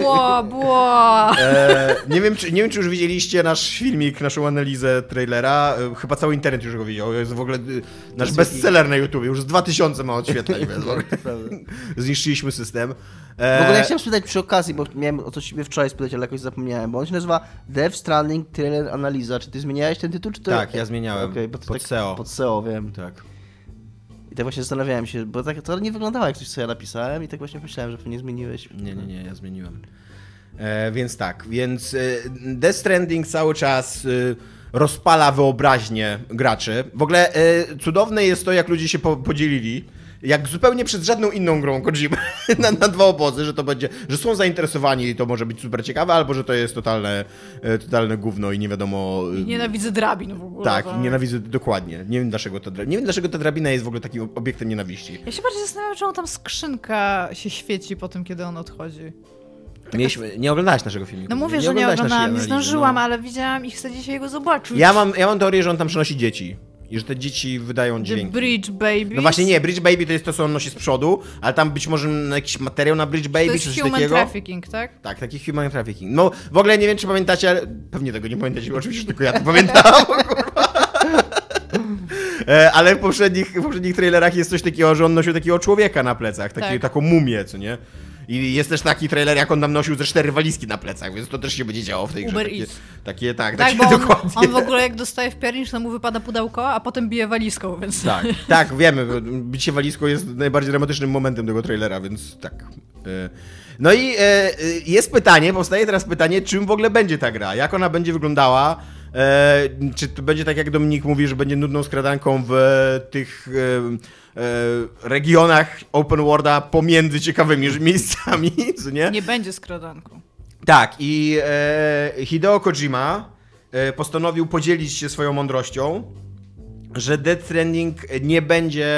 Bło, bło! E, nie, wiem, czy, nie wiem, czy już widzieliście nasz filmik, naszą analizę trailera. E, chyba cały internet już go widział. Jest w ogóle y, nasz bestseller na YouTube. Już z 2000 ma odświetleń. więc w ogóle Prawda. Zniszczyliśmy system. W ogóle ja E, chciałem spytać przy okazji, bo miałem o to ciebie wczoraj spytać, ale jakoś zapomniałem, bo on się nazywa Dev Stranding Trailer Analiza. Czy ty zmieniałeś ten tytuł, czy to... Tak, ja zmieniałem. To Pod tak, SEO. Pod SEO, wiem. Tak. I tak właśnie zastanawiałem się, bo tak to nie wyglądało jak coś, co ja napisałem i tak właśnie myślałem, że pewnie zmieniłeś. Nie, nie, nie, ja zmieniłem. E, więc tak, więc e, Death Stranding cały czas e, rozpala wyobraźnię graczy. W ogóle e, cudowne jest to, jak ludzie się po, podzielili. Jak zupełnie przed żadną inną grą Kojima na, na dwa obozy, że to będzie, że są zainteresowani i to może być super ciekawe, albo że to jest totalne, e, totalne gówno i nie wiadomo. e, Nienawidzę drabin w ogóle. tak, to- nienawidzę dokładnie. Nie wiem dlaczego ta, nie wiem dlaczego ta drabina jest w ogóle takim obiektem nienawiści. Ja się bardziej zastanawiam, czemu tam skrzynka się świeci po tym, kiedy on odchodzi. Mieliśmy, nie oglądałaś naszego filmu. No mówię, że nie oglądałaś naszej oglądałam, nie zdążyłam, no. ale widziałam i chcę dzisiaj go zobaczyć. Ja mam, ja mam teorię, że on tam przynosi dzieci. I że te dzieci wydają The dźwięki. Bridge Baby. No właśnie nie, Bridge Baby to jest to, co on nosi z przodu, ale tam być może jakiś materiał na Bridge To Baby jest czy coś human takiego. trafficking, tak? Tak, taki human trafficking. No w ogóle nie wiem, czy pamiętacie, ale pewnie tego nie pamiętacie, bo oczywiście tylko ja to pamiętam. E, Ale w poprzednich, w poprzednich trailerach jest coś takiego, że on nosił takiego człowieka na plecach, taki, Tak. taką mumię, co nie? I jest też taki trailer, jak on tam nosił ze cztery walizki na plecach, więc to też się będzie działo w tej grze. Uber Takie, Eats. takie, tak, Tak, takie bo on, dokładnie. on w ogóle jak dostaje w piernicz, to mu wypada pudełko, a potem bije walizką, więc... Tak, tak, wiemy. Bicie walizką jest najbardziej dramatycznym momentem tego trailera, więc tak. E, No i e, jest pytanie, powstaje teraz pytanie, czym w ogóle będzie ta gra? Jak ona będzie wyglądała? E, Czy to będzie tak, jak Dominik mówi, że będzie nudną skradanką w tych e, e, regionach open worlda pomiędzy ciekawymi miejscami, co nie? Nie będzie skradanką. Tak, i e, Hideo Kojima e, postanowił podzielić się swoją mądrością, że Death Stranding nie będzie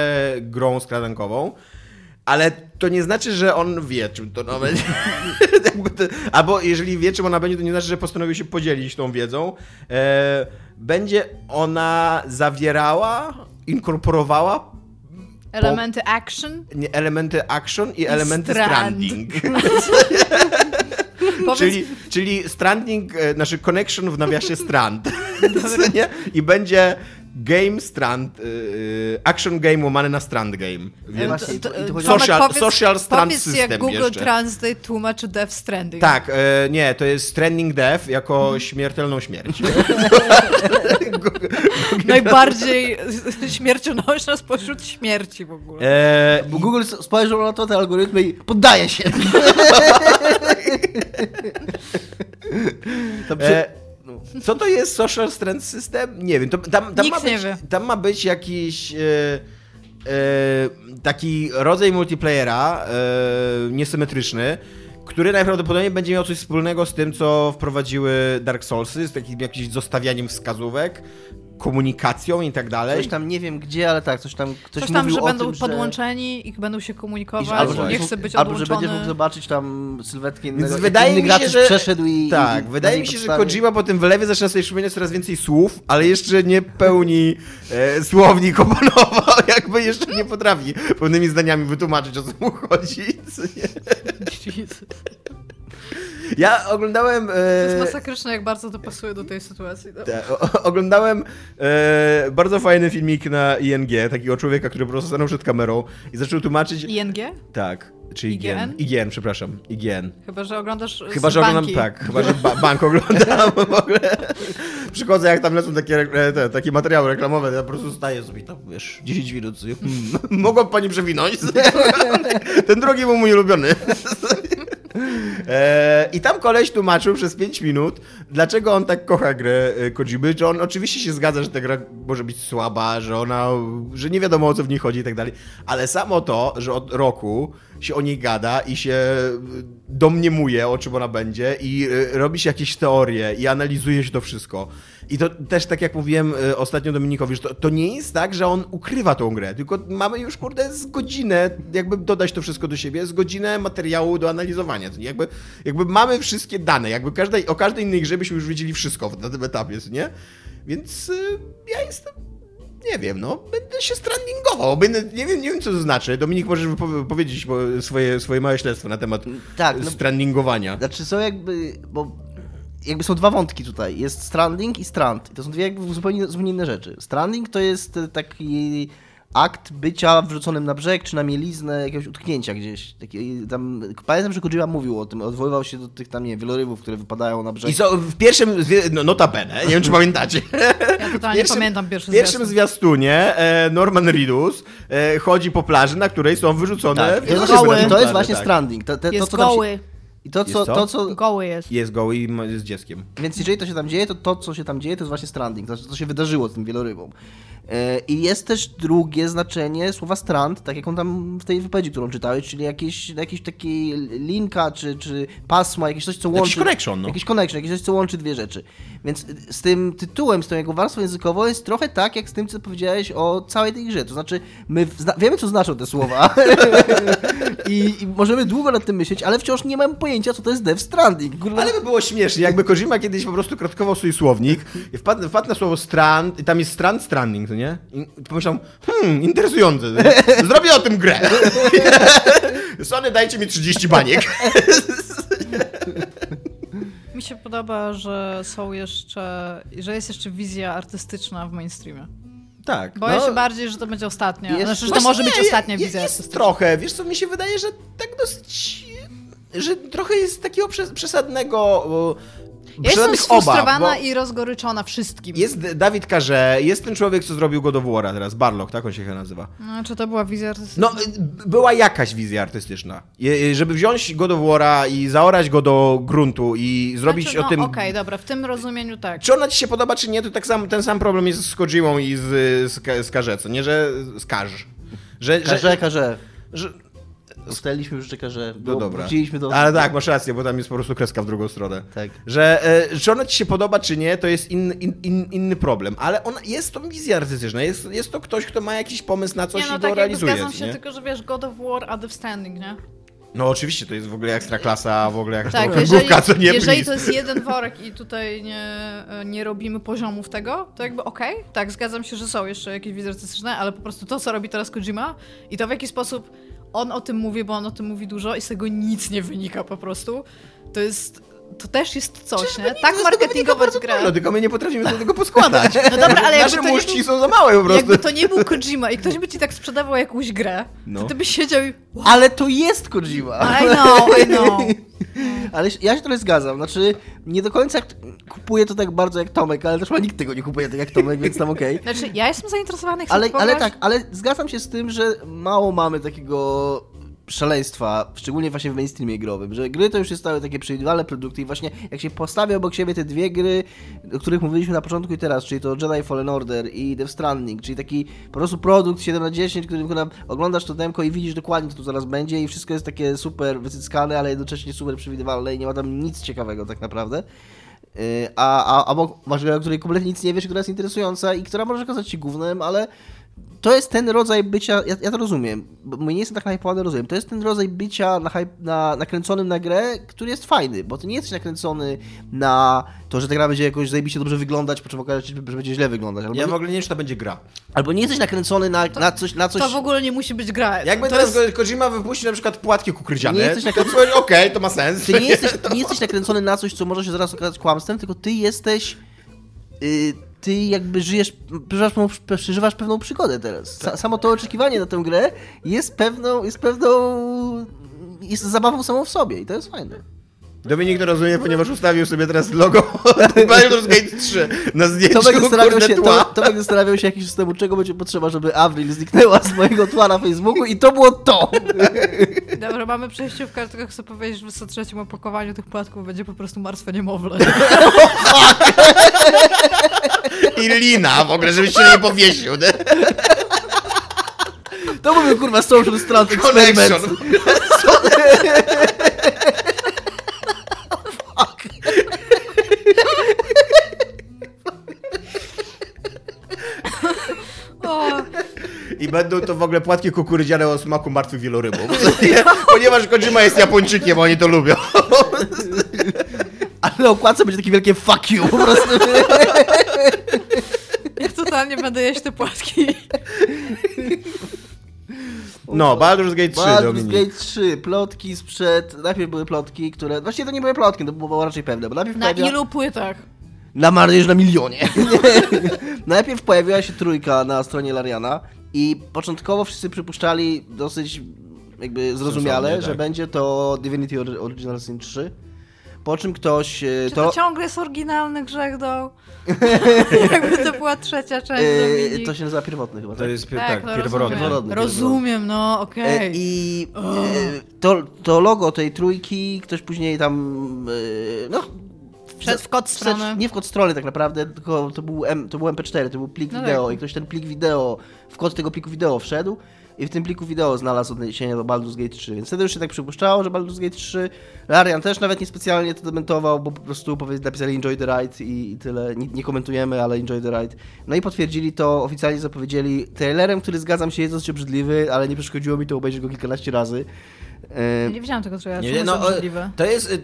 grą skradankową, ale to nie znaczy, że on wie, czym to ona będzie. Albo jeżeli wie, czym ona będzie, to nie znaczy, że postanowił się podzielić tą wiedzą. E, będzie ona zawierała, inkorporowała Elementy action. nie, elementy action i, elementy strand. stranding. Czyli, czyli stranding, e, znaczy connection w nawiasie strand. I będzie game strand, yy, action game łamany na strand game. Więc... Właśnie, i to- to chodzi- Social- powiedz, social strand powiedz system jak Google jeszcze. Translate tłumaczy Death Stranding. Tak, e, nie, to jest Stranding Death jako śmiertelną śmierć. Najbardziej śmiercionośna spośród śmierci w ogóle. E, Bo Google spojrzał na to, te algorytmy i poddaje się. To przy... E, co to jest Social Strand System? Nie wiem. To, tam, tam, ma być, tam ma być jakiś e, e, taki rodzaj multiplayera e, niesymetryczny, który najprawdopodobniej będzie miał coś wspólnego z tym, co wprowadziły Dark Soulsy, z takim jakimś zostawianiem wskazówek, komunikacją i tak dalej. Coś tam nie wiem gdzie, ale tak, coś tam ktoś Coś tam, mówił że o będą tym, że... podłączeni i będą się komunikować, Albo, że nie chce być albo że odłączony. będziesz mógł zobaczyć tam sylwetkę innego. Wydaje inny mi się, że... przeszedł i... Tak, i wydaje mi się, że podstawie- Kojima po tym wylewie zaczyna sobie przypominać coraz więcej słów, ale jeszcze nie pełni e, słownik oponował, jakby jeszcze nie potrafi pełnymi zdaniami wytłumaczyć, o co mu chodzi. Ja oglądałem... To jest E, masakryczne, jak bardzo to pasuje do tej sytuacji. No. te, o, oglądałem e, bardzo fajny filmik na ING, takiego człowieka, który po prostu stanął przed kamerą i zaczął tłumaczyć... ING? Tak, czy IGN? IGN? IGN, przepraszam, IGN. Chyba, że oglądasz Chyba, że oglądam, banki. tak, chyba, że ba bank oglądam w ogóle. Przychodzę, jak tam lecą takie, re- te, takie materiały reklamowe, ja po prostu staję sobie tam, wiesz, 10 minut. Hmm, mogła pani przewinąć? Ten drugi był mój ulubiony. E, I tam koleś tłumaczył przez 5 minut, dlaczego on tak kocha grę e, Kojimy, że on oczywiście się zgadza, że ta gra może być słaba, że ona, że nie wiadomo o co w niej chodzi i tak dalej, ale samo to, że od roku się o niej gada i się domniemuje, o czym ona będzie i e, robi się jakieś teorie i analizuje się to wszystko. I to też, tak jak mówiłem e, ostatnio Dominikowi, że to, to nie jest tak, że on ukrywa tą grę, tylko mamy już, kurde, z godzinę, jakby dodać to wszystko do siebie, z godzinę materiału do analizowania. Jakby, jakby mamy wszystkie dane, jakby każdej, o każdej innej grze byśmy już wiedzieli wszystko na tym etapie, nie? Więc y, ja jestem nie wiem, no, będę się strandingował. Będę, nie, wiem, nie wiem, co to znaczy. Dominik, możesz powiedzieć swoje, swoje małe śledztwo na temat Tak, no- strandingowania. Znaczy są jakby, bo jakby są dwa wątki tutaj. Jest stranding i strand. I to są dwie jakby zupełnie, zupełnie inne rzeczy. Stranding to jest taki akt bycia wrzuconym na brzeg, czy na mieliznę, jakiegoś utknięcia gdzieś. Taki, tam, pamiętam, że Kojima mówił o tym, odwoływał się do tych tam, nie wielorybów, które wypadają na brzeg. I so, w pierwszym, no, notabene, nie wiem, czy pamiętacie. Ja totalnie pierwszym- pamiętam pierwszy W pierwszym zwiastun. zwiastunie e, Norman Reedus e, chodzi po plaży, na której są wyrzucone tak, to, właśnie- to jest właśnie tak. stranding. To, to, to, Jest się- goły. I to co, to, co, Goły jest. Jest goły i jest dzieckiem. Więc jeżeli to się tam dzieje, to to, co się tam dzieje, to jest właśnie stranding, to, co się wydarzyło z tym wielorybą. E, I jest też drugie znaczenie słowa strand, tak jak on tam w tej wypowiedzi, którą czytałeś, czyli jakieś, jakieś takie linka, czy, czy pasma, jakieś coś, co łączy... Jakiś connection, no. Jakiś connection, jakieś coś, co łączy dwie rzeczy. Więc z tym tytułem, z tą jego warstwą językową jest trochę tak, jak z tym, co powiedziałeś o całej tej grze. To znaczy, my wiemy, co znaczą te słowa I, i możemy długo nad tym myśleć, ale wciąż nie mamy pojęcia, co to jest Death Stranding. Ale by było śmiesznie, jakby Kojima kiedyś po prostu kratkował swój słownik i wpadł, wpadł na słowo strand, i tam jest strand, stranding, to nie? I pomyślał, hmm, interesujące, zrobię o tym grę. Sony, dajcie mi 30 baniek. Mi się podoba, że są jeszcze, że jest jeszcze wizja artystyczna w mainstreamie. Tak. Boję no. się bardziej, że to będzie ostatnia. Jest- Znaczy, że to może być nie, ostatnia je- wizja Jest trochę, wiesz co, mi się wydaje, że tak dosyć, że trochę jest takiego przes- przesadnego, Ja jestem obaw, sfrustrowana bo i rozgoryczona wszystkim. Jest Dawid Karze, jest ten człowiek, co zrobił God of War'a teraz, Barlock, tak on się chyba nazywa. No, czy to była wizja artystyczna? No, y, była jakaś wizja artystyczna. Je- y, Żeby wziąć God of War'a i zaorać go do gruntu i zrobić znaczy, no, o tym... Okej, dobra, w tym rozumieniu tak. Czy ona ci się podoba, czy nie, to tak sam, ten sam problem jest z Kojimą i z, z, Ka- z Karze, co nie, że z Karz. Że, Karze, karze. że, Ustaliliśmy już, że karze. no dobra. Wróciliśmy do... Ale tak, masz rację, bo tam jest po prostu kreska w drugą stronę. Tak. Że e, czy ona ci się podoba, czy nie, to jest in, in, in, inny problem. Ale ona jest to wizja artystyczna. Jest, jest to ktoś, kto ma jakiś pomysł na coś nie, no i go tak jakby realizuje. zgadzam się, nie? tylko że wiesz, God of War, a The Standing, nie? No oczywiście, to jest w ogóle ekstra klasa, w ogóle jakaś Tak, tak, jeżeli, co nie jeżeli please. to jest jeden worek i tutaj nie, nie robimy poziomów tego, to jakby okej, tak, zgadzam się, że są jeszcze jakieś wizje artystyczne, ale po prostu to, co robi teraz Kojima i to w jaki sposób on o tym mówi, bo on o tym mówi dużo i z tego nic nie wynika po prostu, to jest to też jest coś, nie? Tak marketingować grę. fajno, tylko my nie potrafimy do tego poskładać. No dobra, ale jakby Nasze to nie muszki był- są za małe po prostu. Jakby to nie był Kojima i ktoś by ci tak sprzedawał jakąś grę, No. to ty byś siedział i... Ale to jest Kojima. I know, I know. Ale ja się trochę zgadzam. Znaczy, nie do końca kupuję to tak bardzo jak Tomek, ale też chyba nikt tego nie kupuje tak jak Tomek, więc tam okej. Znaczy, ja jestem zainteresowany, chcę Ale, ale tak, ale zgadzam się z tym, że mało mamy takiego szaleństwa, szczególnie właśnie w mainstreamie growym, że gry to już jest stały takie przewidywalne produkty i właśnie jak się postawia obok siebie te dwie gry, o których mówiliśmy na początku i teraz, czyli to Jedi Fallen Order i Death Stranding, czyli taki po prostu produkt 7 na 10, którym kurwa oglądasz to demko i widzisz dokładnie co tu zaraz będzie i wszystko jest takie super wycyckane, ale jednocześnie super przewidywalne i nie ma tam nic ciekawego tak naprawdę. Yy, A, a, a masz grę, o której kompletnie nic nie wiesz, która jest interesująca i która może okazać się gównem, ale to jest ten rodzaj bycia, ja, ja to rozumiem, bo nie jestem tak nahypowany, rozumiem, to jest ten rodzaj bycia na, na, nakręconym na grę, który jest fajny, bo ty nie jesteś nakręcony na to, że ta gra będzie jakoś zajebiście dobrze wyglądać, po czym okaże się, że będzie źle wyglądać, albo, Ja w nie, ogóle nie wiem, czy to będzie gra. albo nie jesteś nakręcony na, na coś, na coś... To w ogóle nie musi być gra. Jakby to teraz jest... Kojima wypuścił na przykład płatki kukurydziane, Nie jesteś to powiesz, okej, to ma sens. Ty nie jesteś, nie jesteś nakręcony na coś, co może się zaraz okazać kłamstwem, tylko ty jesteś. y, ty jakby żyjesz, przeżywasz, pewną- przeżywasz pewną przygodę teraz. Sa, samo to oczekiwanie na tę grę jest pewną, jest pewną. jest zabawą samą w sobie i to jest fajne. Dominik to rozumie, ponieważ ustawił sobie teraz logo Baldur's Gate 3 na zdjęciu, Tomek zastanawiał, się, tła. Tomek, zastanawiał się jakiś czas temu, czego będzie potrzeba, żeby Avril zniknęła z mojego tła na Facebooku i to było to! Dobra, mamy przejściówkę, tylko chcę powiedzieć, że w 103 opakowaniu tych płatków będzie po prostu martwe niemowlę. I lina w ogóle, żebyś się nie powiesił. nie? To byłby kurwa social strand Connection. O, I będą to w ogóle płatki kukurydziane o smaku martwych wielorybów. Ponieważ Kojima jest Japończykiem, oni to lubią. Ale na okładce będzie takie wielkie fuck you po prostu. ja totalnie będę jeść te płatki. No, Baldur's Gate 3, Baldur's Dominik. Gate 3, plotki sprzed... Najpierw były plotki, które... Właściwie to nie były plotki, to było raczej pewne, bo najpierw Na pojawia... ilu płytach? Na marnyż na milionie. najpierw pojawiła się trójka na stronie Lariana i początkowo wszyscy przypuszczali dosyć jakby zrozumiale, Sensownie, że tak. będzie to Divinity Or- Original Sin 3. Po czym ktoś... e, Czy to, To, ciągle jest oryginalny grzech do... Jakby to była trzecia część e, Dominik. to się nazywa pierwotny chyba, To tak? jest Tak, tak, no pierworodny. Pierworodny. Rozumiem, no E, okej. I e, to, to logo tej trójki ktoś później tam. No, Wszedł w kod strony. Nie w kod strony tak naprawdę, tylko to był, M, to był MP4, to był plik No wideo tak. i ktoś ten plik wideo, w kod tego pliku wideo wszedł i w tym pliku wideo znalazł odniesienie do Baldur's Gate 3, więc wtedy już się tak przypuszczało, że Baldur's Gate 3, Larian też nawet niespecjalnie to dementował, bo po prostu napisali enjoy the ride i, i tyle, nie, nie komentujemy, ale enjoy the ride. No i potwierdzili to, oficjalnie zapowiedzieli trailerem, który zgadzam się jest dosyć obrzydliwy, ale nie przeszkodziło mi to obejrzeć go kilkanaście razy. Ja nie widziałam tego trailera, Nie, no, to jest, y,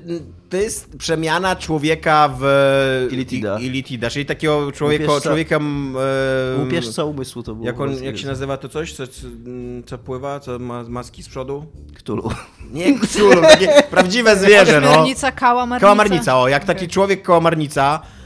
to jest przemiana człowieka w Illitida. i- Illitida, czyli takiego człowieka, Łupieżca- człowieka e, Łupieżca umysłu to było. jak, on, jak się nazywa to coś, co, co, pływa, co ma maski z przodu? Cthulhu. Nie Cthulhu, takie prawdziwe zwierzę, no. Ośmiornica, kałamarnica. Kałamarnica, o, jak taki człowiek kałamarnica. E,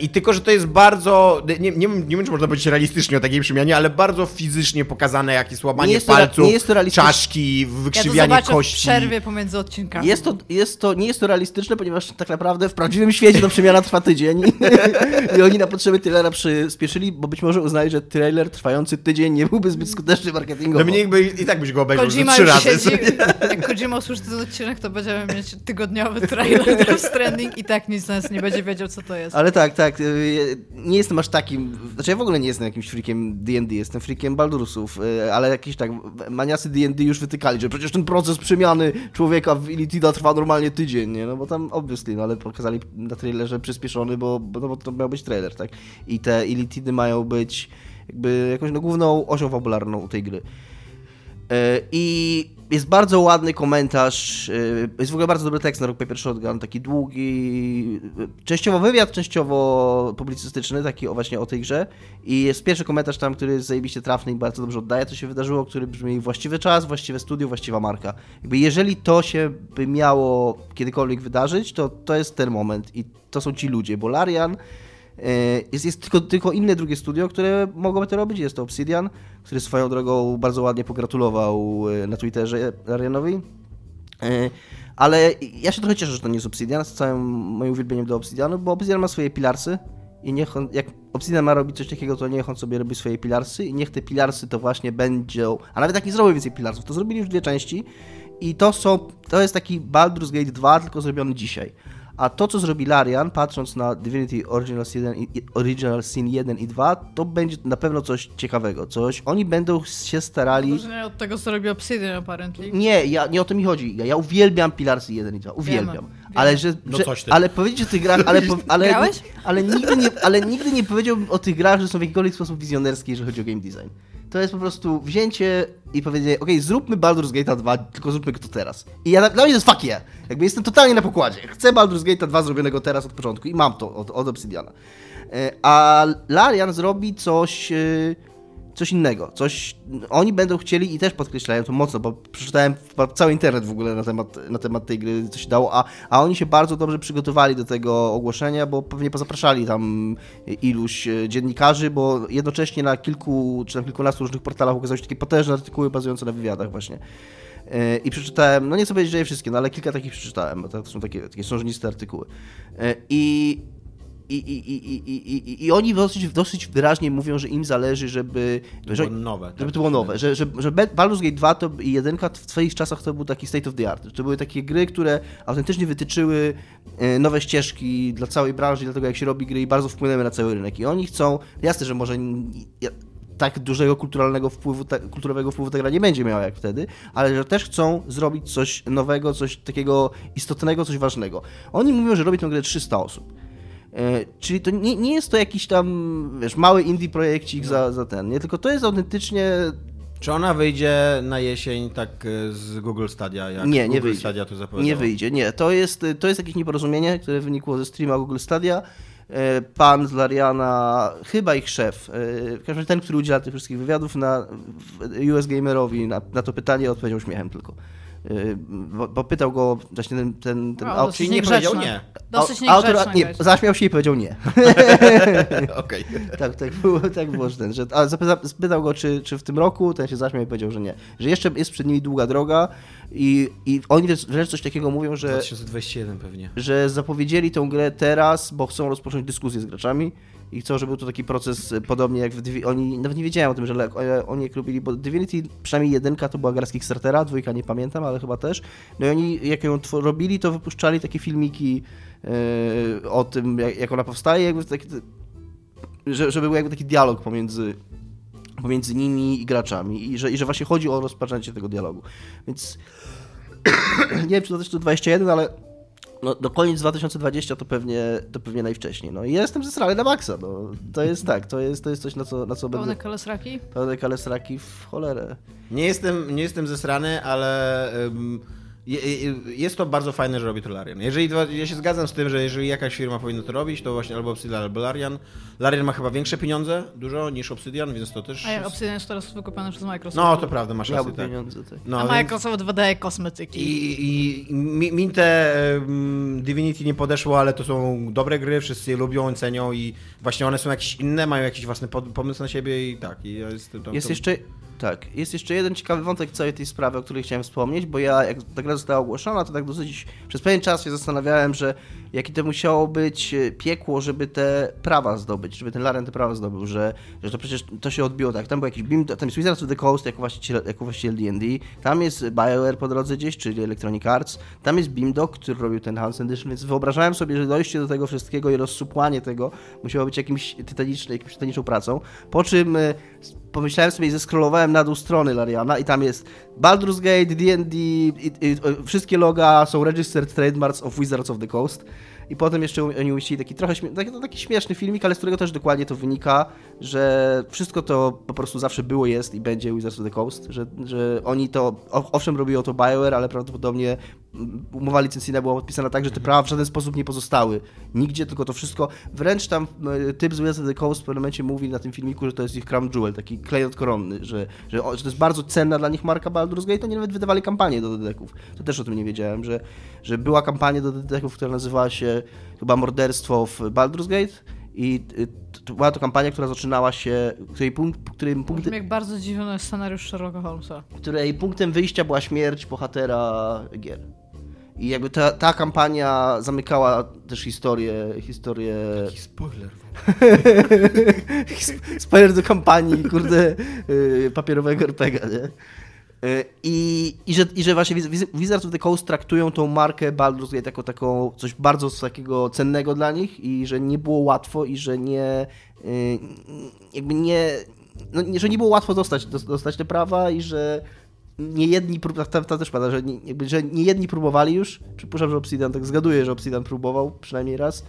I tylko, że to jest bardzo, nie, nie, wiem- nie wiem, czy można powiedzieć realistycznie o takiej przemianie, ale bardzo fizycznie pokazane, jakieś łamanie Nie jest to palców, nie jest to czaszki, Ja to wykrzywianie zobaczę w kości. przerwie pomiędzy odcinkami. Jest to, jest to, nie jest to realistyczne, ponieważ tak naprawdę w prawdziwym świecie ta przemiana trwa tydzień i oni na potrzeby trailera przyspieszyli, bo być może uznali, że trailer trwający tydzień nie byłby zbyt skuteczny marketingowo. Dominik by i tak byś go obejrzał Kojima trzy razy. siedzi, jak Kojima usłyszy ten odcinek, to będziemy mieć tygodniowy trailer Death Stranding i tak nic z nas nie będzie wiedział, co to jest. Ale tak, tak, y, nie jestem aż takim, znaczy ja w ogóle nie jestem jakimś freakiem D&D, jestem freakiem Baldurusów, y, ale jakieś tak maniasy D&D już wytykali, że przecież ten proces przemiany człowieka w Illitida trwa normalnie tydzień, nie? No bo tam obviously, no ale pokazali na trailerze przyspieszony, bo, no, bo to miał być trailer, tak? I te Illitidy mają być jakby jakąś no, główną osią fabularną tej gry. E, I jest bardzo ładny komentarz, e, jest w ogóle bardzo dobry tekst na Rock Paper Shotgun, taki długi, e, częściowo wywiad, częściowo publicystyczny, taki o właśnie o tej grze. I jest pierwszy komentarz tam, który jest zajebiście trafny i bardzo dobrze oddaje, co się wydarzyło, który brzmi właściwy czas, właściwe studio, właściwa marka. Jakby jeżeli to się by miało kiedykolwiek wydarzyć, to to jest ten moment i to są ci ludzie, bo Larian jest, jest tylko, tylko inne drugie studio, które mogłoby to robić. Jest to Obsidian, który swoją drogą bardzo ładnie pogratulował e, na Twitterze Arianowi. E, ale ja się trochę cieszę, że to nie jest Obsidian, z całym moim uwielbieniem do Obsidianu, bo Obsidian ma swoje pilarsy i niech on, jak Obsidian ma robić coś takiego, to niech on sobie robi swoje pilarsy i niech te pilarsy to właśnie będą, a nawet jak nie zrobią więcej pilarsów, to zrobili już dwie części i to są, to jest taki Baldur's Gate 2, tylko zrobiony dzisiaj. A to, co zrobi Larian, patrząc na Divinity Original Sin 1, Original Sin 1 i 2, to będzie na pewno coś ciekawego. Coś. Oni będą się starali. Może nie od tego, co robi Obsidian, apparently. Nie, ja, nie o to mi chodzi. Ja, ja uwielbiam Pilarsy 1 i 2. Uwielbiam. Wiemy, ale że, no że coś ty. ale powiedzieć o tych grach, ale, ale, ale, ale, nigdy nie, ale nigdy nie powiedziałbym o tych grach, że są w jakikolwiek sposób wizjonerskie, jeżeli chodzi o game design to jest po prostu wzięcie i powiedzenie, ok, zróbmy Baldur's Gate 2, tylko zróbmy to teraz. I ja, dla mnie to jest fuck yeah. Jakby jestem totalnie na pokładzie. Chcę Baldur's Gate 2 zrobionego teraz od początku i mam to od, od Obsidiana. E, a Larian zrobi coś e, coś innego, coś, oni będą chcieli i też podkreślają to mocno, bo przeczytałem cały internet w ogóle na temat, na temat tej gry, co się dało, a, a oni się bardzo dobrze przygotowali do tego ogłoszenia, bo pewnie pozapraszali tam iluś e, dziennikarzy, bo jednocześnie na kilku, czy na kilkunastu różnych portalach ukazały się takie potężne artykuły bazujące na wywiadach właśnie. E, I przeczytałem, no nie chcę powiedzieć, że je wszystkie, no ale kilka takich przeczytałem, bo to są takie, takie sążniste artykuły. E, I i, i, i, i, i, I oni dosyć, dosyć wyraźnie mówią, że im zależy, żeby. To że, nowe. Żeby tak, to było nowe. Że, że, że Baldur's Gate 2 to, i 1 w swoich czasach to był taki state of the art. To były takie gry, które autentycznie wytyczyły e, nowe ścieżki dla całej branży, dla tego jak się robi gry i bardzo wpłynęły na cały rynek. I oni chcą. Jasne, że może tak dużego kulturalnego wpływu, kulturowego wpływu ta gra nie będzie miała jak wtedy, ale że też chcą zrobić coś nowego, coś takiego istotnego, coś ważnego. Oni mówią, że robi tę grę 300 osób. E, czyli to nie, nie jest to jakiś tam, wiesz, mały indie projekcik no. za, za ten, nie? Tylko to jest autentycznie czy ona wyjdzie na jesień tak e, z Google Stadia, jak nie, Google nie wyjdzie. Stadia to Nie wyjdzie, nie. To jest, to jest jakieś nieporozumienie, które wynikło ze streama Google Stadia. E, pan z Lariana, chyba ich szef, w każdym razie ten, który udziela tych wszystkich wywiadów, na US Gamerowi na, na to pytanie odpowiedział śmiechem tylko. Y, bo, bo, pytał go właśnie ten, ten, ten autor. Czyli nie powiedział nie. Dosyć autor, nie, zaśmiał się i powiedział nie. Okej. tak, tak było, tak było, że ten, że, a zapytał go, czy, czy w tym roku, ten się zaśmiał i powiedział, że nie. Że jeszcze jest przed nimi długa droga i, i oni wręcz coś takiego mówią, że... 2021 pewnie. Że zapowiedzieli tę grę teraz, bo chcą rozpocząć dyskusję z graczami i chcą, żeby był to taki proces e, podobnie jak w Divi Oni nawet nie wiedziałem o tym, że oni jak lubili, bo Divinity przynajmniej jedynka to była gra z Kickstartera, dwójka nie pamiętam, ale chyba też. No i oni jak ją robili, to wypuszczali takie filmiki yy, o tym, jak, jak, ona powstaje, jakby taki, żeby był jakby taki dialog pomiędzy pomiędzy nimi i graczami i że, i że właśnie chodzi o rozpoczęcie tego dialogu. Więc nie wiem, czy to też to 21, ale no, do koniec 2020 to pewnie, to pewnie najwcześniej. No i jestem zesrany na maksa. No. To jest tak, to jest, to jest coś, na co, na co Pełne będę... kalesraki? Pełne kalesraki w cholerę. Nie jestem, nie jestem zesrany, ale... Um jest to bardzo fajne, że robi to Larian. Jeżeli, ja się zgadzam z tym, że jeżeli jakaś firma powinna to robić, to właśnie albo Obsidian, albo Larian. Larian ma chyba większe pieniądze, dużo, niż Obsidian, więc to też... A jak Obsidian jest teraz wykupiony przez Microsoft. No, to prawda, masz rację, tak. pieniądze, tak. No, A Microsoft wydaje kosmetyki. I, i mi, te um, Divinity nie podeszło, ale to są dobre gry, wszyscy je lubią, cenią i właśnie one są jakieś inne, mają jakiś własny pomysł na siebie i tak. I jest to, jest to... jeszcze tak, jest jeszcze jeden ciekawy wątek całej tej sprawy, o której chciałem wspomnieć, bo ja, jak ta gra została ogłoszona, to tak dosyć przez pewien czas się zastanawiałem, że jakie to musiało być e, piekło, żeby te prawa zdobyć, żeby ten Laren te prawa zdobył, że, że to przecież to się odbiło tak. Tam był jakiś BIM, tam jest Wizards of the Coast jako właściciel, jako właściciel D&D, tam jest BioWare po drodze gdzieś, czyli Electronic Arts, tam jest BIMDOC, który robił ten Hans Edition, więc wyobrażałem sobie, że dojście do tego wszystkiego i rozsupłanie tego musiało być jakimś tytanicznym, jakimś tytaniczną pracą, po czym e, pomyślałem sobie i zeskrolowałem na dół strony Lariana i tam jest Baldur's Gate, D&D, wszystkie loga są Registered Trademarks of Wizards of the Coast i potem jeszcze oni umieścili taki trochę śmie- taki, taki śmieszny filmik, ale z którego też dokładnie to wynika, że wszystko to po prostu zawsze było, jest i będzie Wizards of the Coast, że, że oni to, owszem robiło to BioWare, ale prawdopodobnie mm, umowa licencyjna była podpisana tak, że te prawa w żaden sposób nie pozostały. Nigdzie, tylko to wszystko, wręcz tam typ z Wizards of the Coast w pewnym momencie mówi na tym filmiku, że to jest ich crown jewel, taki klejnot koronny, że, że, że to jest bardzo cenna dla nich marka Baldur's Gate, oni nawet wydawali kampanię do dedeków. To też o tym nie wiedziałem, że, że była kampania do dedeków, która nazywała się chyba Morderstwo w Baldur's Gate i y, to była to kampania, która zaczynała się, której, punkt, którym punkt, Brzmi jak bardzo dziwny scenariusz Sherlocka Holmesa. której punktem wyjścia była śmierć bohatera gier. I jakby ta, ta kampania zamykała też historię, historię Taki spoiler. spoiler do kampanii, kurde, y, papierowego RPGa, nie? I, i, że, I że właśnie Wiz- Wiz- Wizards of the Coast traktują tą markę Baldur's Gate jako taką coś bardzo takiego cennego dla nich i że nie było łatwo i że nie y, jakby nie, no, że nie było łatwo dostać, dos- dostać te prawa i że nie jedni, tam, tam też pada, że nie, jakby, że nie jedni próbowali już, przypuszczam, że Obsidian, tak zgaduję, że Obsidian próbował przynajmniej raz,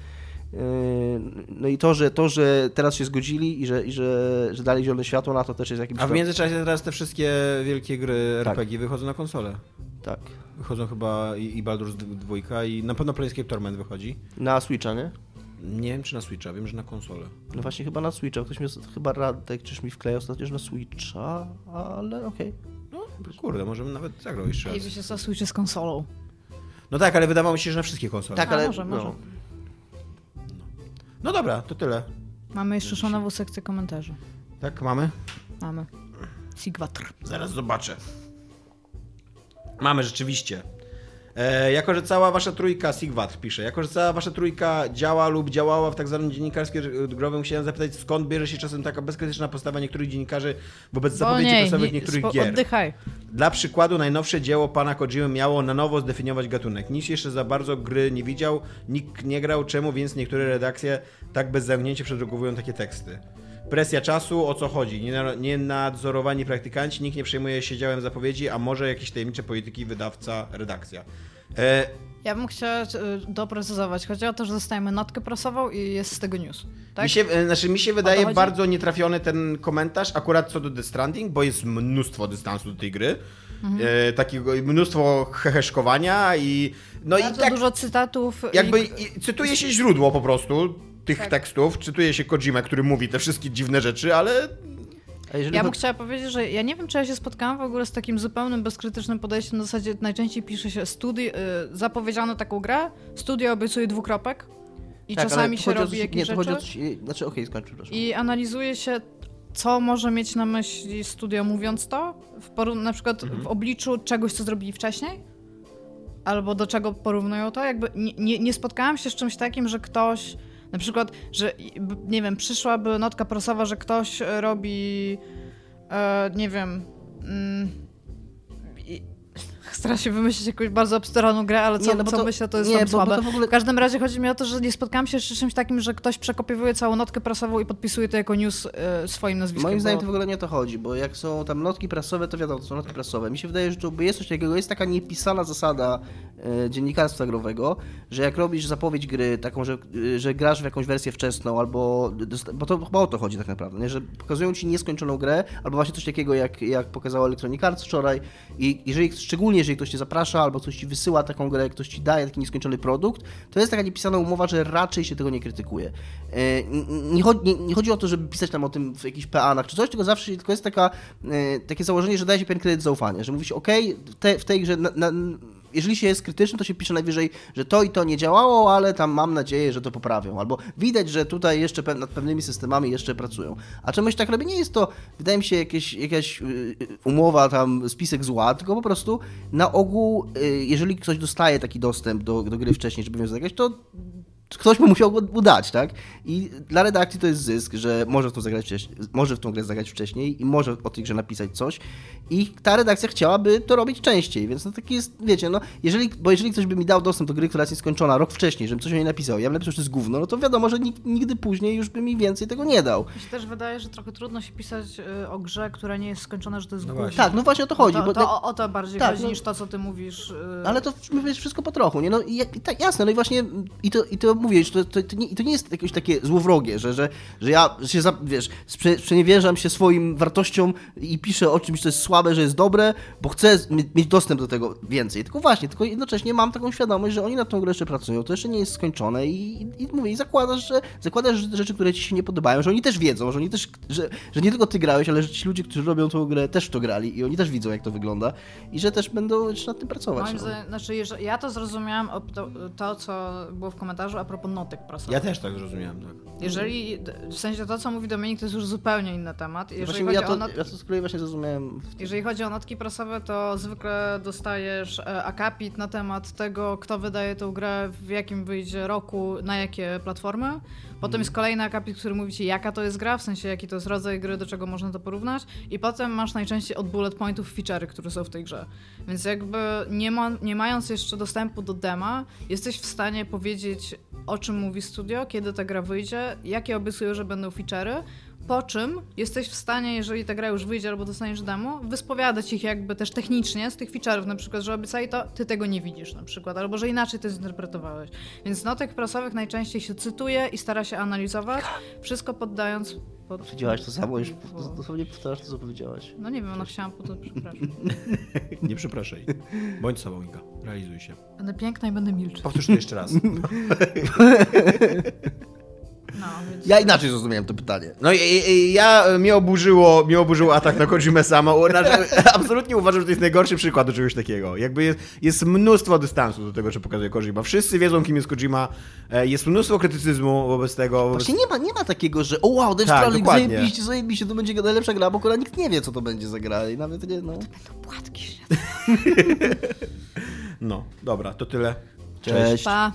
No i to, że to, że teraz się zgodzili i że, i że, że dali zielone światło na to też jest jakimś A w międzyczasie teraz te wszystkie wielkie gry Tak. RPG wychodzą na konsolę. Tak. Wychodzą chyba i, i Baldur's 2 i na pewno Planescape Torment wychodzi. Na Switcha, nie? Nie wiem czy na Switcha, wiem, że na konsolę. No właśnie chyba na Switcha. Ktoś mi chyba Radek czyż mi wklejał ostatnio, że na Switcha, ale okej. No kurde, może bym nawet zagrał jeszcze raz. wiecie co, Switch z konsolą. No tak, ale wydawało mi się, że na wszystkie konsole. Tak, A, ale może, no, może. No dobra, to tyle. Mamy jeszcze szanową sekcję komentarzy. Tak, mamy? Mamy. Sigwatr. Zaraz zobaczę. Mamy rzeczywiście. E, jako, że cała wasza trójka, Sigwat pisze, jako, że cała wasza trójka działa lub działała w tak zwanym dziennikarskiej growym, chciałem zapytać, skąd bierze się czasem taka bezkrytyczna postawa niektórych dziennikarzy wobec zapowiedzi Wolniej, prasowych nie- niektórych gier. Oddychaj. Dla przykładu, najnowsze dzieło pana Kojimy miało na nowo zdefiniować gatunek. Nikt jeszcze za bardzo gry nie widział, nikt nie grał, czemu więc niektóre redakcje tak bez zamknięcia przedrukowują takie teksty. Presja czasu, o co chodzi? Nie- Nienadzorowani praktykanci, nikt nie przejmuje się działem zapowiedzi, a może jakieś tajemnicze polityki, wydawca, redakcja. E, Ja bym chciała y, doprecyzować. Chodzi o to, że dostajemy notkę prasową i jest z tego news. Tak? Mi się, e, znaczy, mi się wydaje bardzo nietrafiony ten komentarz akurat co do The Stranding, bo jest mnóstwo dystansu do tej gry. Mhm. E, takiego mnóstwo heheszkowania i no i tak dużo cytatów. jakby i... cytuje się źródło po prostu tych Tak. tekstów, czytuje się Kojima, który mówi te wszystkie dziwne rzeczy, ale Ja bym chod- chciała powiedzieć, że ja nie wiem, czy ja się spotkałam w ogóle z takim zupełnym, bezkrytycznym podejściem. Na zasadzie najczęściej pisze się studi- y, zapowiedziano taką grę, studio obiecuje dwukropek i tak, czasami się robi coś- jakieś Nie, to rzeczy coś, znaczy okej, skończ, przepraszam. i analizuje się, co może mieć na myśli studio mówiąc to, w poró- na przykład Mhm. w obliczu czegoś, co zrobili wcześniej, albo do czego porównują to. Jakby nie, nie, nie spotkałam się z czymś takim, że ktoś, na przykład, że nie wiem, przyszłaby notka prasowa, że ktoś robi, e, nie wiem, mm, Staram się wymyślić jakąś bardzo abstrakcyjną grę, ale co, Nie, no bo co to- myślę, to jest nie, tam bo- bo słabe. to w ogóle- W każdym razie chodzi mi o to, że nie spotkałam się jeszcze z czymś takim, że ktoś przekopiowuje całą notkę prasową i podpisuje to jako news e, swoim nazwiskiem. Moim zdaniem bo- to w ogóle nie o to chodzi, bo jak są tam notki prasowe, to wiadomo, to są notki prasowe. Mi się wydaje, że to jest coś takiego, jest taka niepisana zasada e, dziennikarstwa growego, że jak robisz zapowiedź gry, taką, że, e, że grasz w jakąś wersję wczesną, albo, bo to chyba o to chodzi tak naprawdę, nie? że pokazują ci nieskończoną grę, albo właśnie coś takiego, jak, jak pokazało Electronic Arts wczoraj i jeżeli, szczególnie jeżeli ktoś cię zaprasza, albo ktoś ci wysyła taką grę, ktoś ci daje taki nieskończony produkt, to jest taka niepisana umowa, że raczej się tego nie krytykuje. E, Nie chodzi, nie, nie chodzi o to, żeby pisać tam o tym w jakichś peanach czy coś, tylko zawsze tylko jest taka, e, takie założenie, że daje się pewien kredyt zaufania, że mówi się, ok, te, w tej grze, na, na, jeżeli się jest krytyczny, to się pisze najwyżej, że to i to nie działało, ale tam mam nadzieję, że to poprawią. Albo widać, że tutaj jeszcze pe- nad pewnymi systemami jeszcze pracują. A czemuś tak robi? Nie jest to, wydaje mi się, jakieś, jakaś y, umowa, tam spisek zła, tylko po prostu na ogół, y, jeżeli ktoś dostaje taki dostęp do, do gry wcześniej, żeby ją zagrać, to ktoś mu musiał go udać, tak? I dla redakcji to jest zysk, że może w tą, zagrać wcześniej, może w tą grę zagrać wcześniej i może o tej grze napisać coś. I ta redakcja chciałaby to robić częściej, więc no taki jest, wiecie, no, jeżeli, bo jeżeli ktoś by mi dał dostęp do gry, która jest nieskończona rok wcześniej, żebym coś o niej napisał, ja bym napisał, że to jest gówno, no to wiadomo, że nig- nigdy później już by mi więcej tego nie dał. Mi się też wydaje, że trochę trudno się pisać y, o grze, która nie jest skończona, że to jest No gówno. Tak, no właśnie o to chodzi. To, bo to o, o to bardziej Tak, chodzi no- niż to, co ty mówisz. y, Ale to wiesz, wszystko po trochu, nie? No i tak jasne, no i właśnie i to, i to mówię, że to, to, to, nie, to nie jest jakieś takie złowrogie, że, że, że ja się, za, wiesz, sprze, sprzeniewierzam się swoim wartościom i piszę o czymś, co jest słabe, że jest dobre, bo chcę mie- mieć dostęp do tego więcej. Tylko właśnie, tylko jednocześnie mam taką świadomość, że oni nad tą grę jeszcze pracują, to jeszcze nie jest skończone i, i, i mówię, i zakładasz, że zakładasz rzeczy, które ci się nie podobają, że oni też wiedzą, że oni też, że, że nie tylko ty grałeś, ale że ci ludzie, którzy robią tą grę też w to grali i oni też widzą, jak to wygląda i że też będą jeszcze nad tym pracować. Moim no. znaczy, ja to zrozumiałam, to, to, co było w komentarzu a propos notek prasowych. Ja też tak zrozumiałem, tak. Jeżeli, w sensie to, co mówi Dominik, to jest już zupełnie inny temat. Jeżeli, chodzi, ja to, o not, ja to z kolei właśnie zrozumiałem. Jeżeli chodzi o notki prasowe, to zwykle dostajesz e, akapit na temat tego, kto wydaje tą grę, w jakim wyjdzie roku, na jakie platformy. Potem jest kolejny akapit, który mówi ci, jaka to jest gra, w sensie jaki to jest rodzaj gry, do czego można to porównać. I potem masz najczęściej od bullet pointów feature'y, które są w tej grze. Więc jakby nie, ma, nie mając jeszcze dostępu do dema, jesteś w stanie powiedzieć, o czym mówi studio, kiedy ta gra wyjdzie, jakie obiecują, że będą feature'y, po czym jesteś w stanie, jeżeli ta gra już wyjdzie albo dostaniesz demo, wyspowiadać ich jakby też technicznie z tych feature'ów, na przykład, że obiecali to, ty tego nie widzisz na przykład, albo że inaczej to zinterpretowałeś. Więc notek prasowych najczęściej się cytuje i stara się analizować, wszystko poddając... Pod... Powiedziałaś to samo, już dosłownie powtarzasz to, co powiedziałaś. No nie wiem, no chciałam po to przepraszam. Nie przepraszaj. Bądź sobą, Inga. Realizuj się. Będę piękna i będę milczeć. Powtórz to jeszcze raz. No, więc... Ja inaczej zrozumiałem to pytanie. No i, i, ja, e, mnie oburzyło, mnie oburzył atak na Kojimę sama. Absolutnie uważam, że to jest najgorszy przykład do czegoś takiego. Jakby jest, jest mnóstwo dystansu do tego, co pokazuje Kojima. Wszyscy wiedzą, kim jest Kojima. E, Jest mnóstwo krytycyzmu wobec tego. Wobec... Właśnie nie ma, nie ma takiego, że o wow, Death Tak, Stranding, zajebiście, zajebiście, to będzie najlepsza gra, bo akurat nikt nie wie, co to będzie za gra i nawet nie, no. Płatki. No, dobra, to tyle. Cześć. Pa.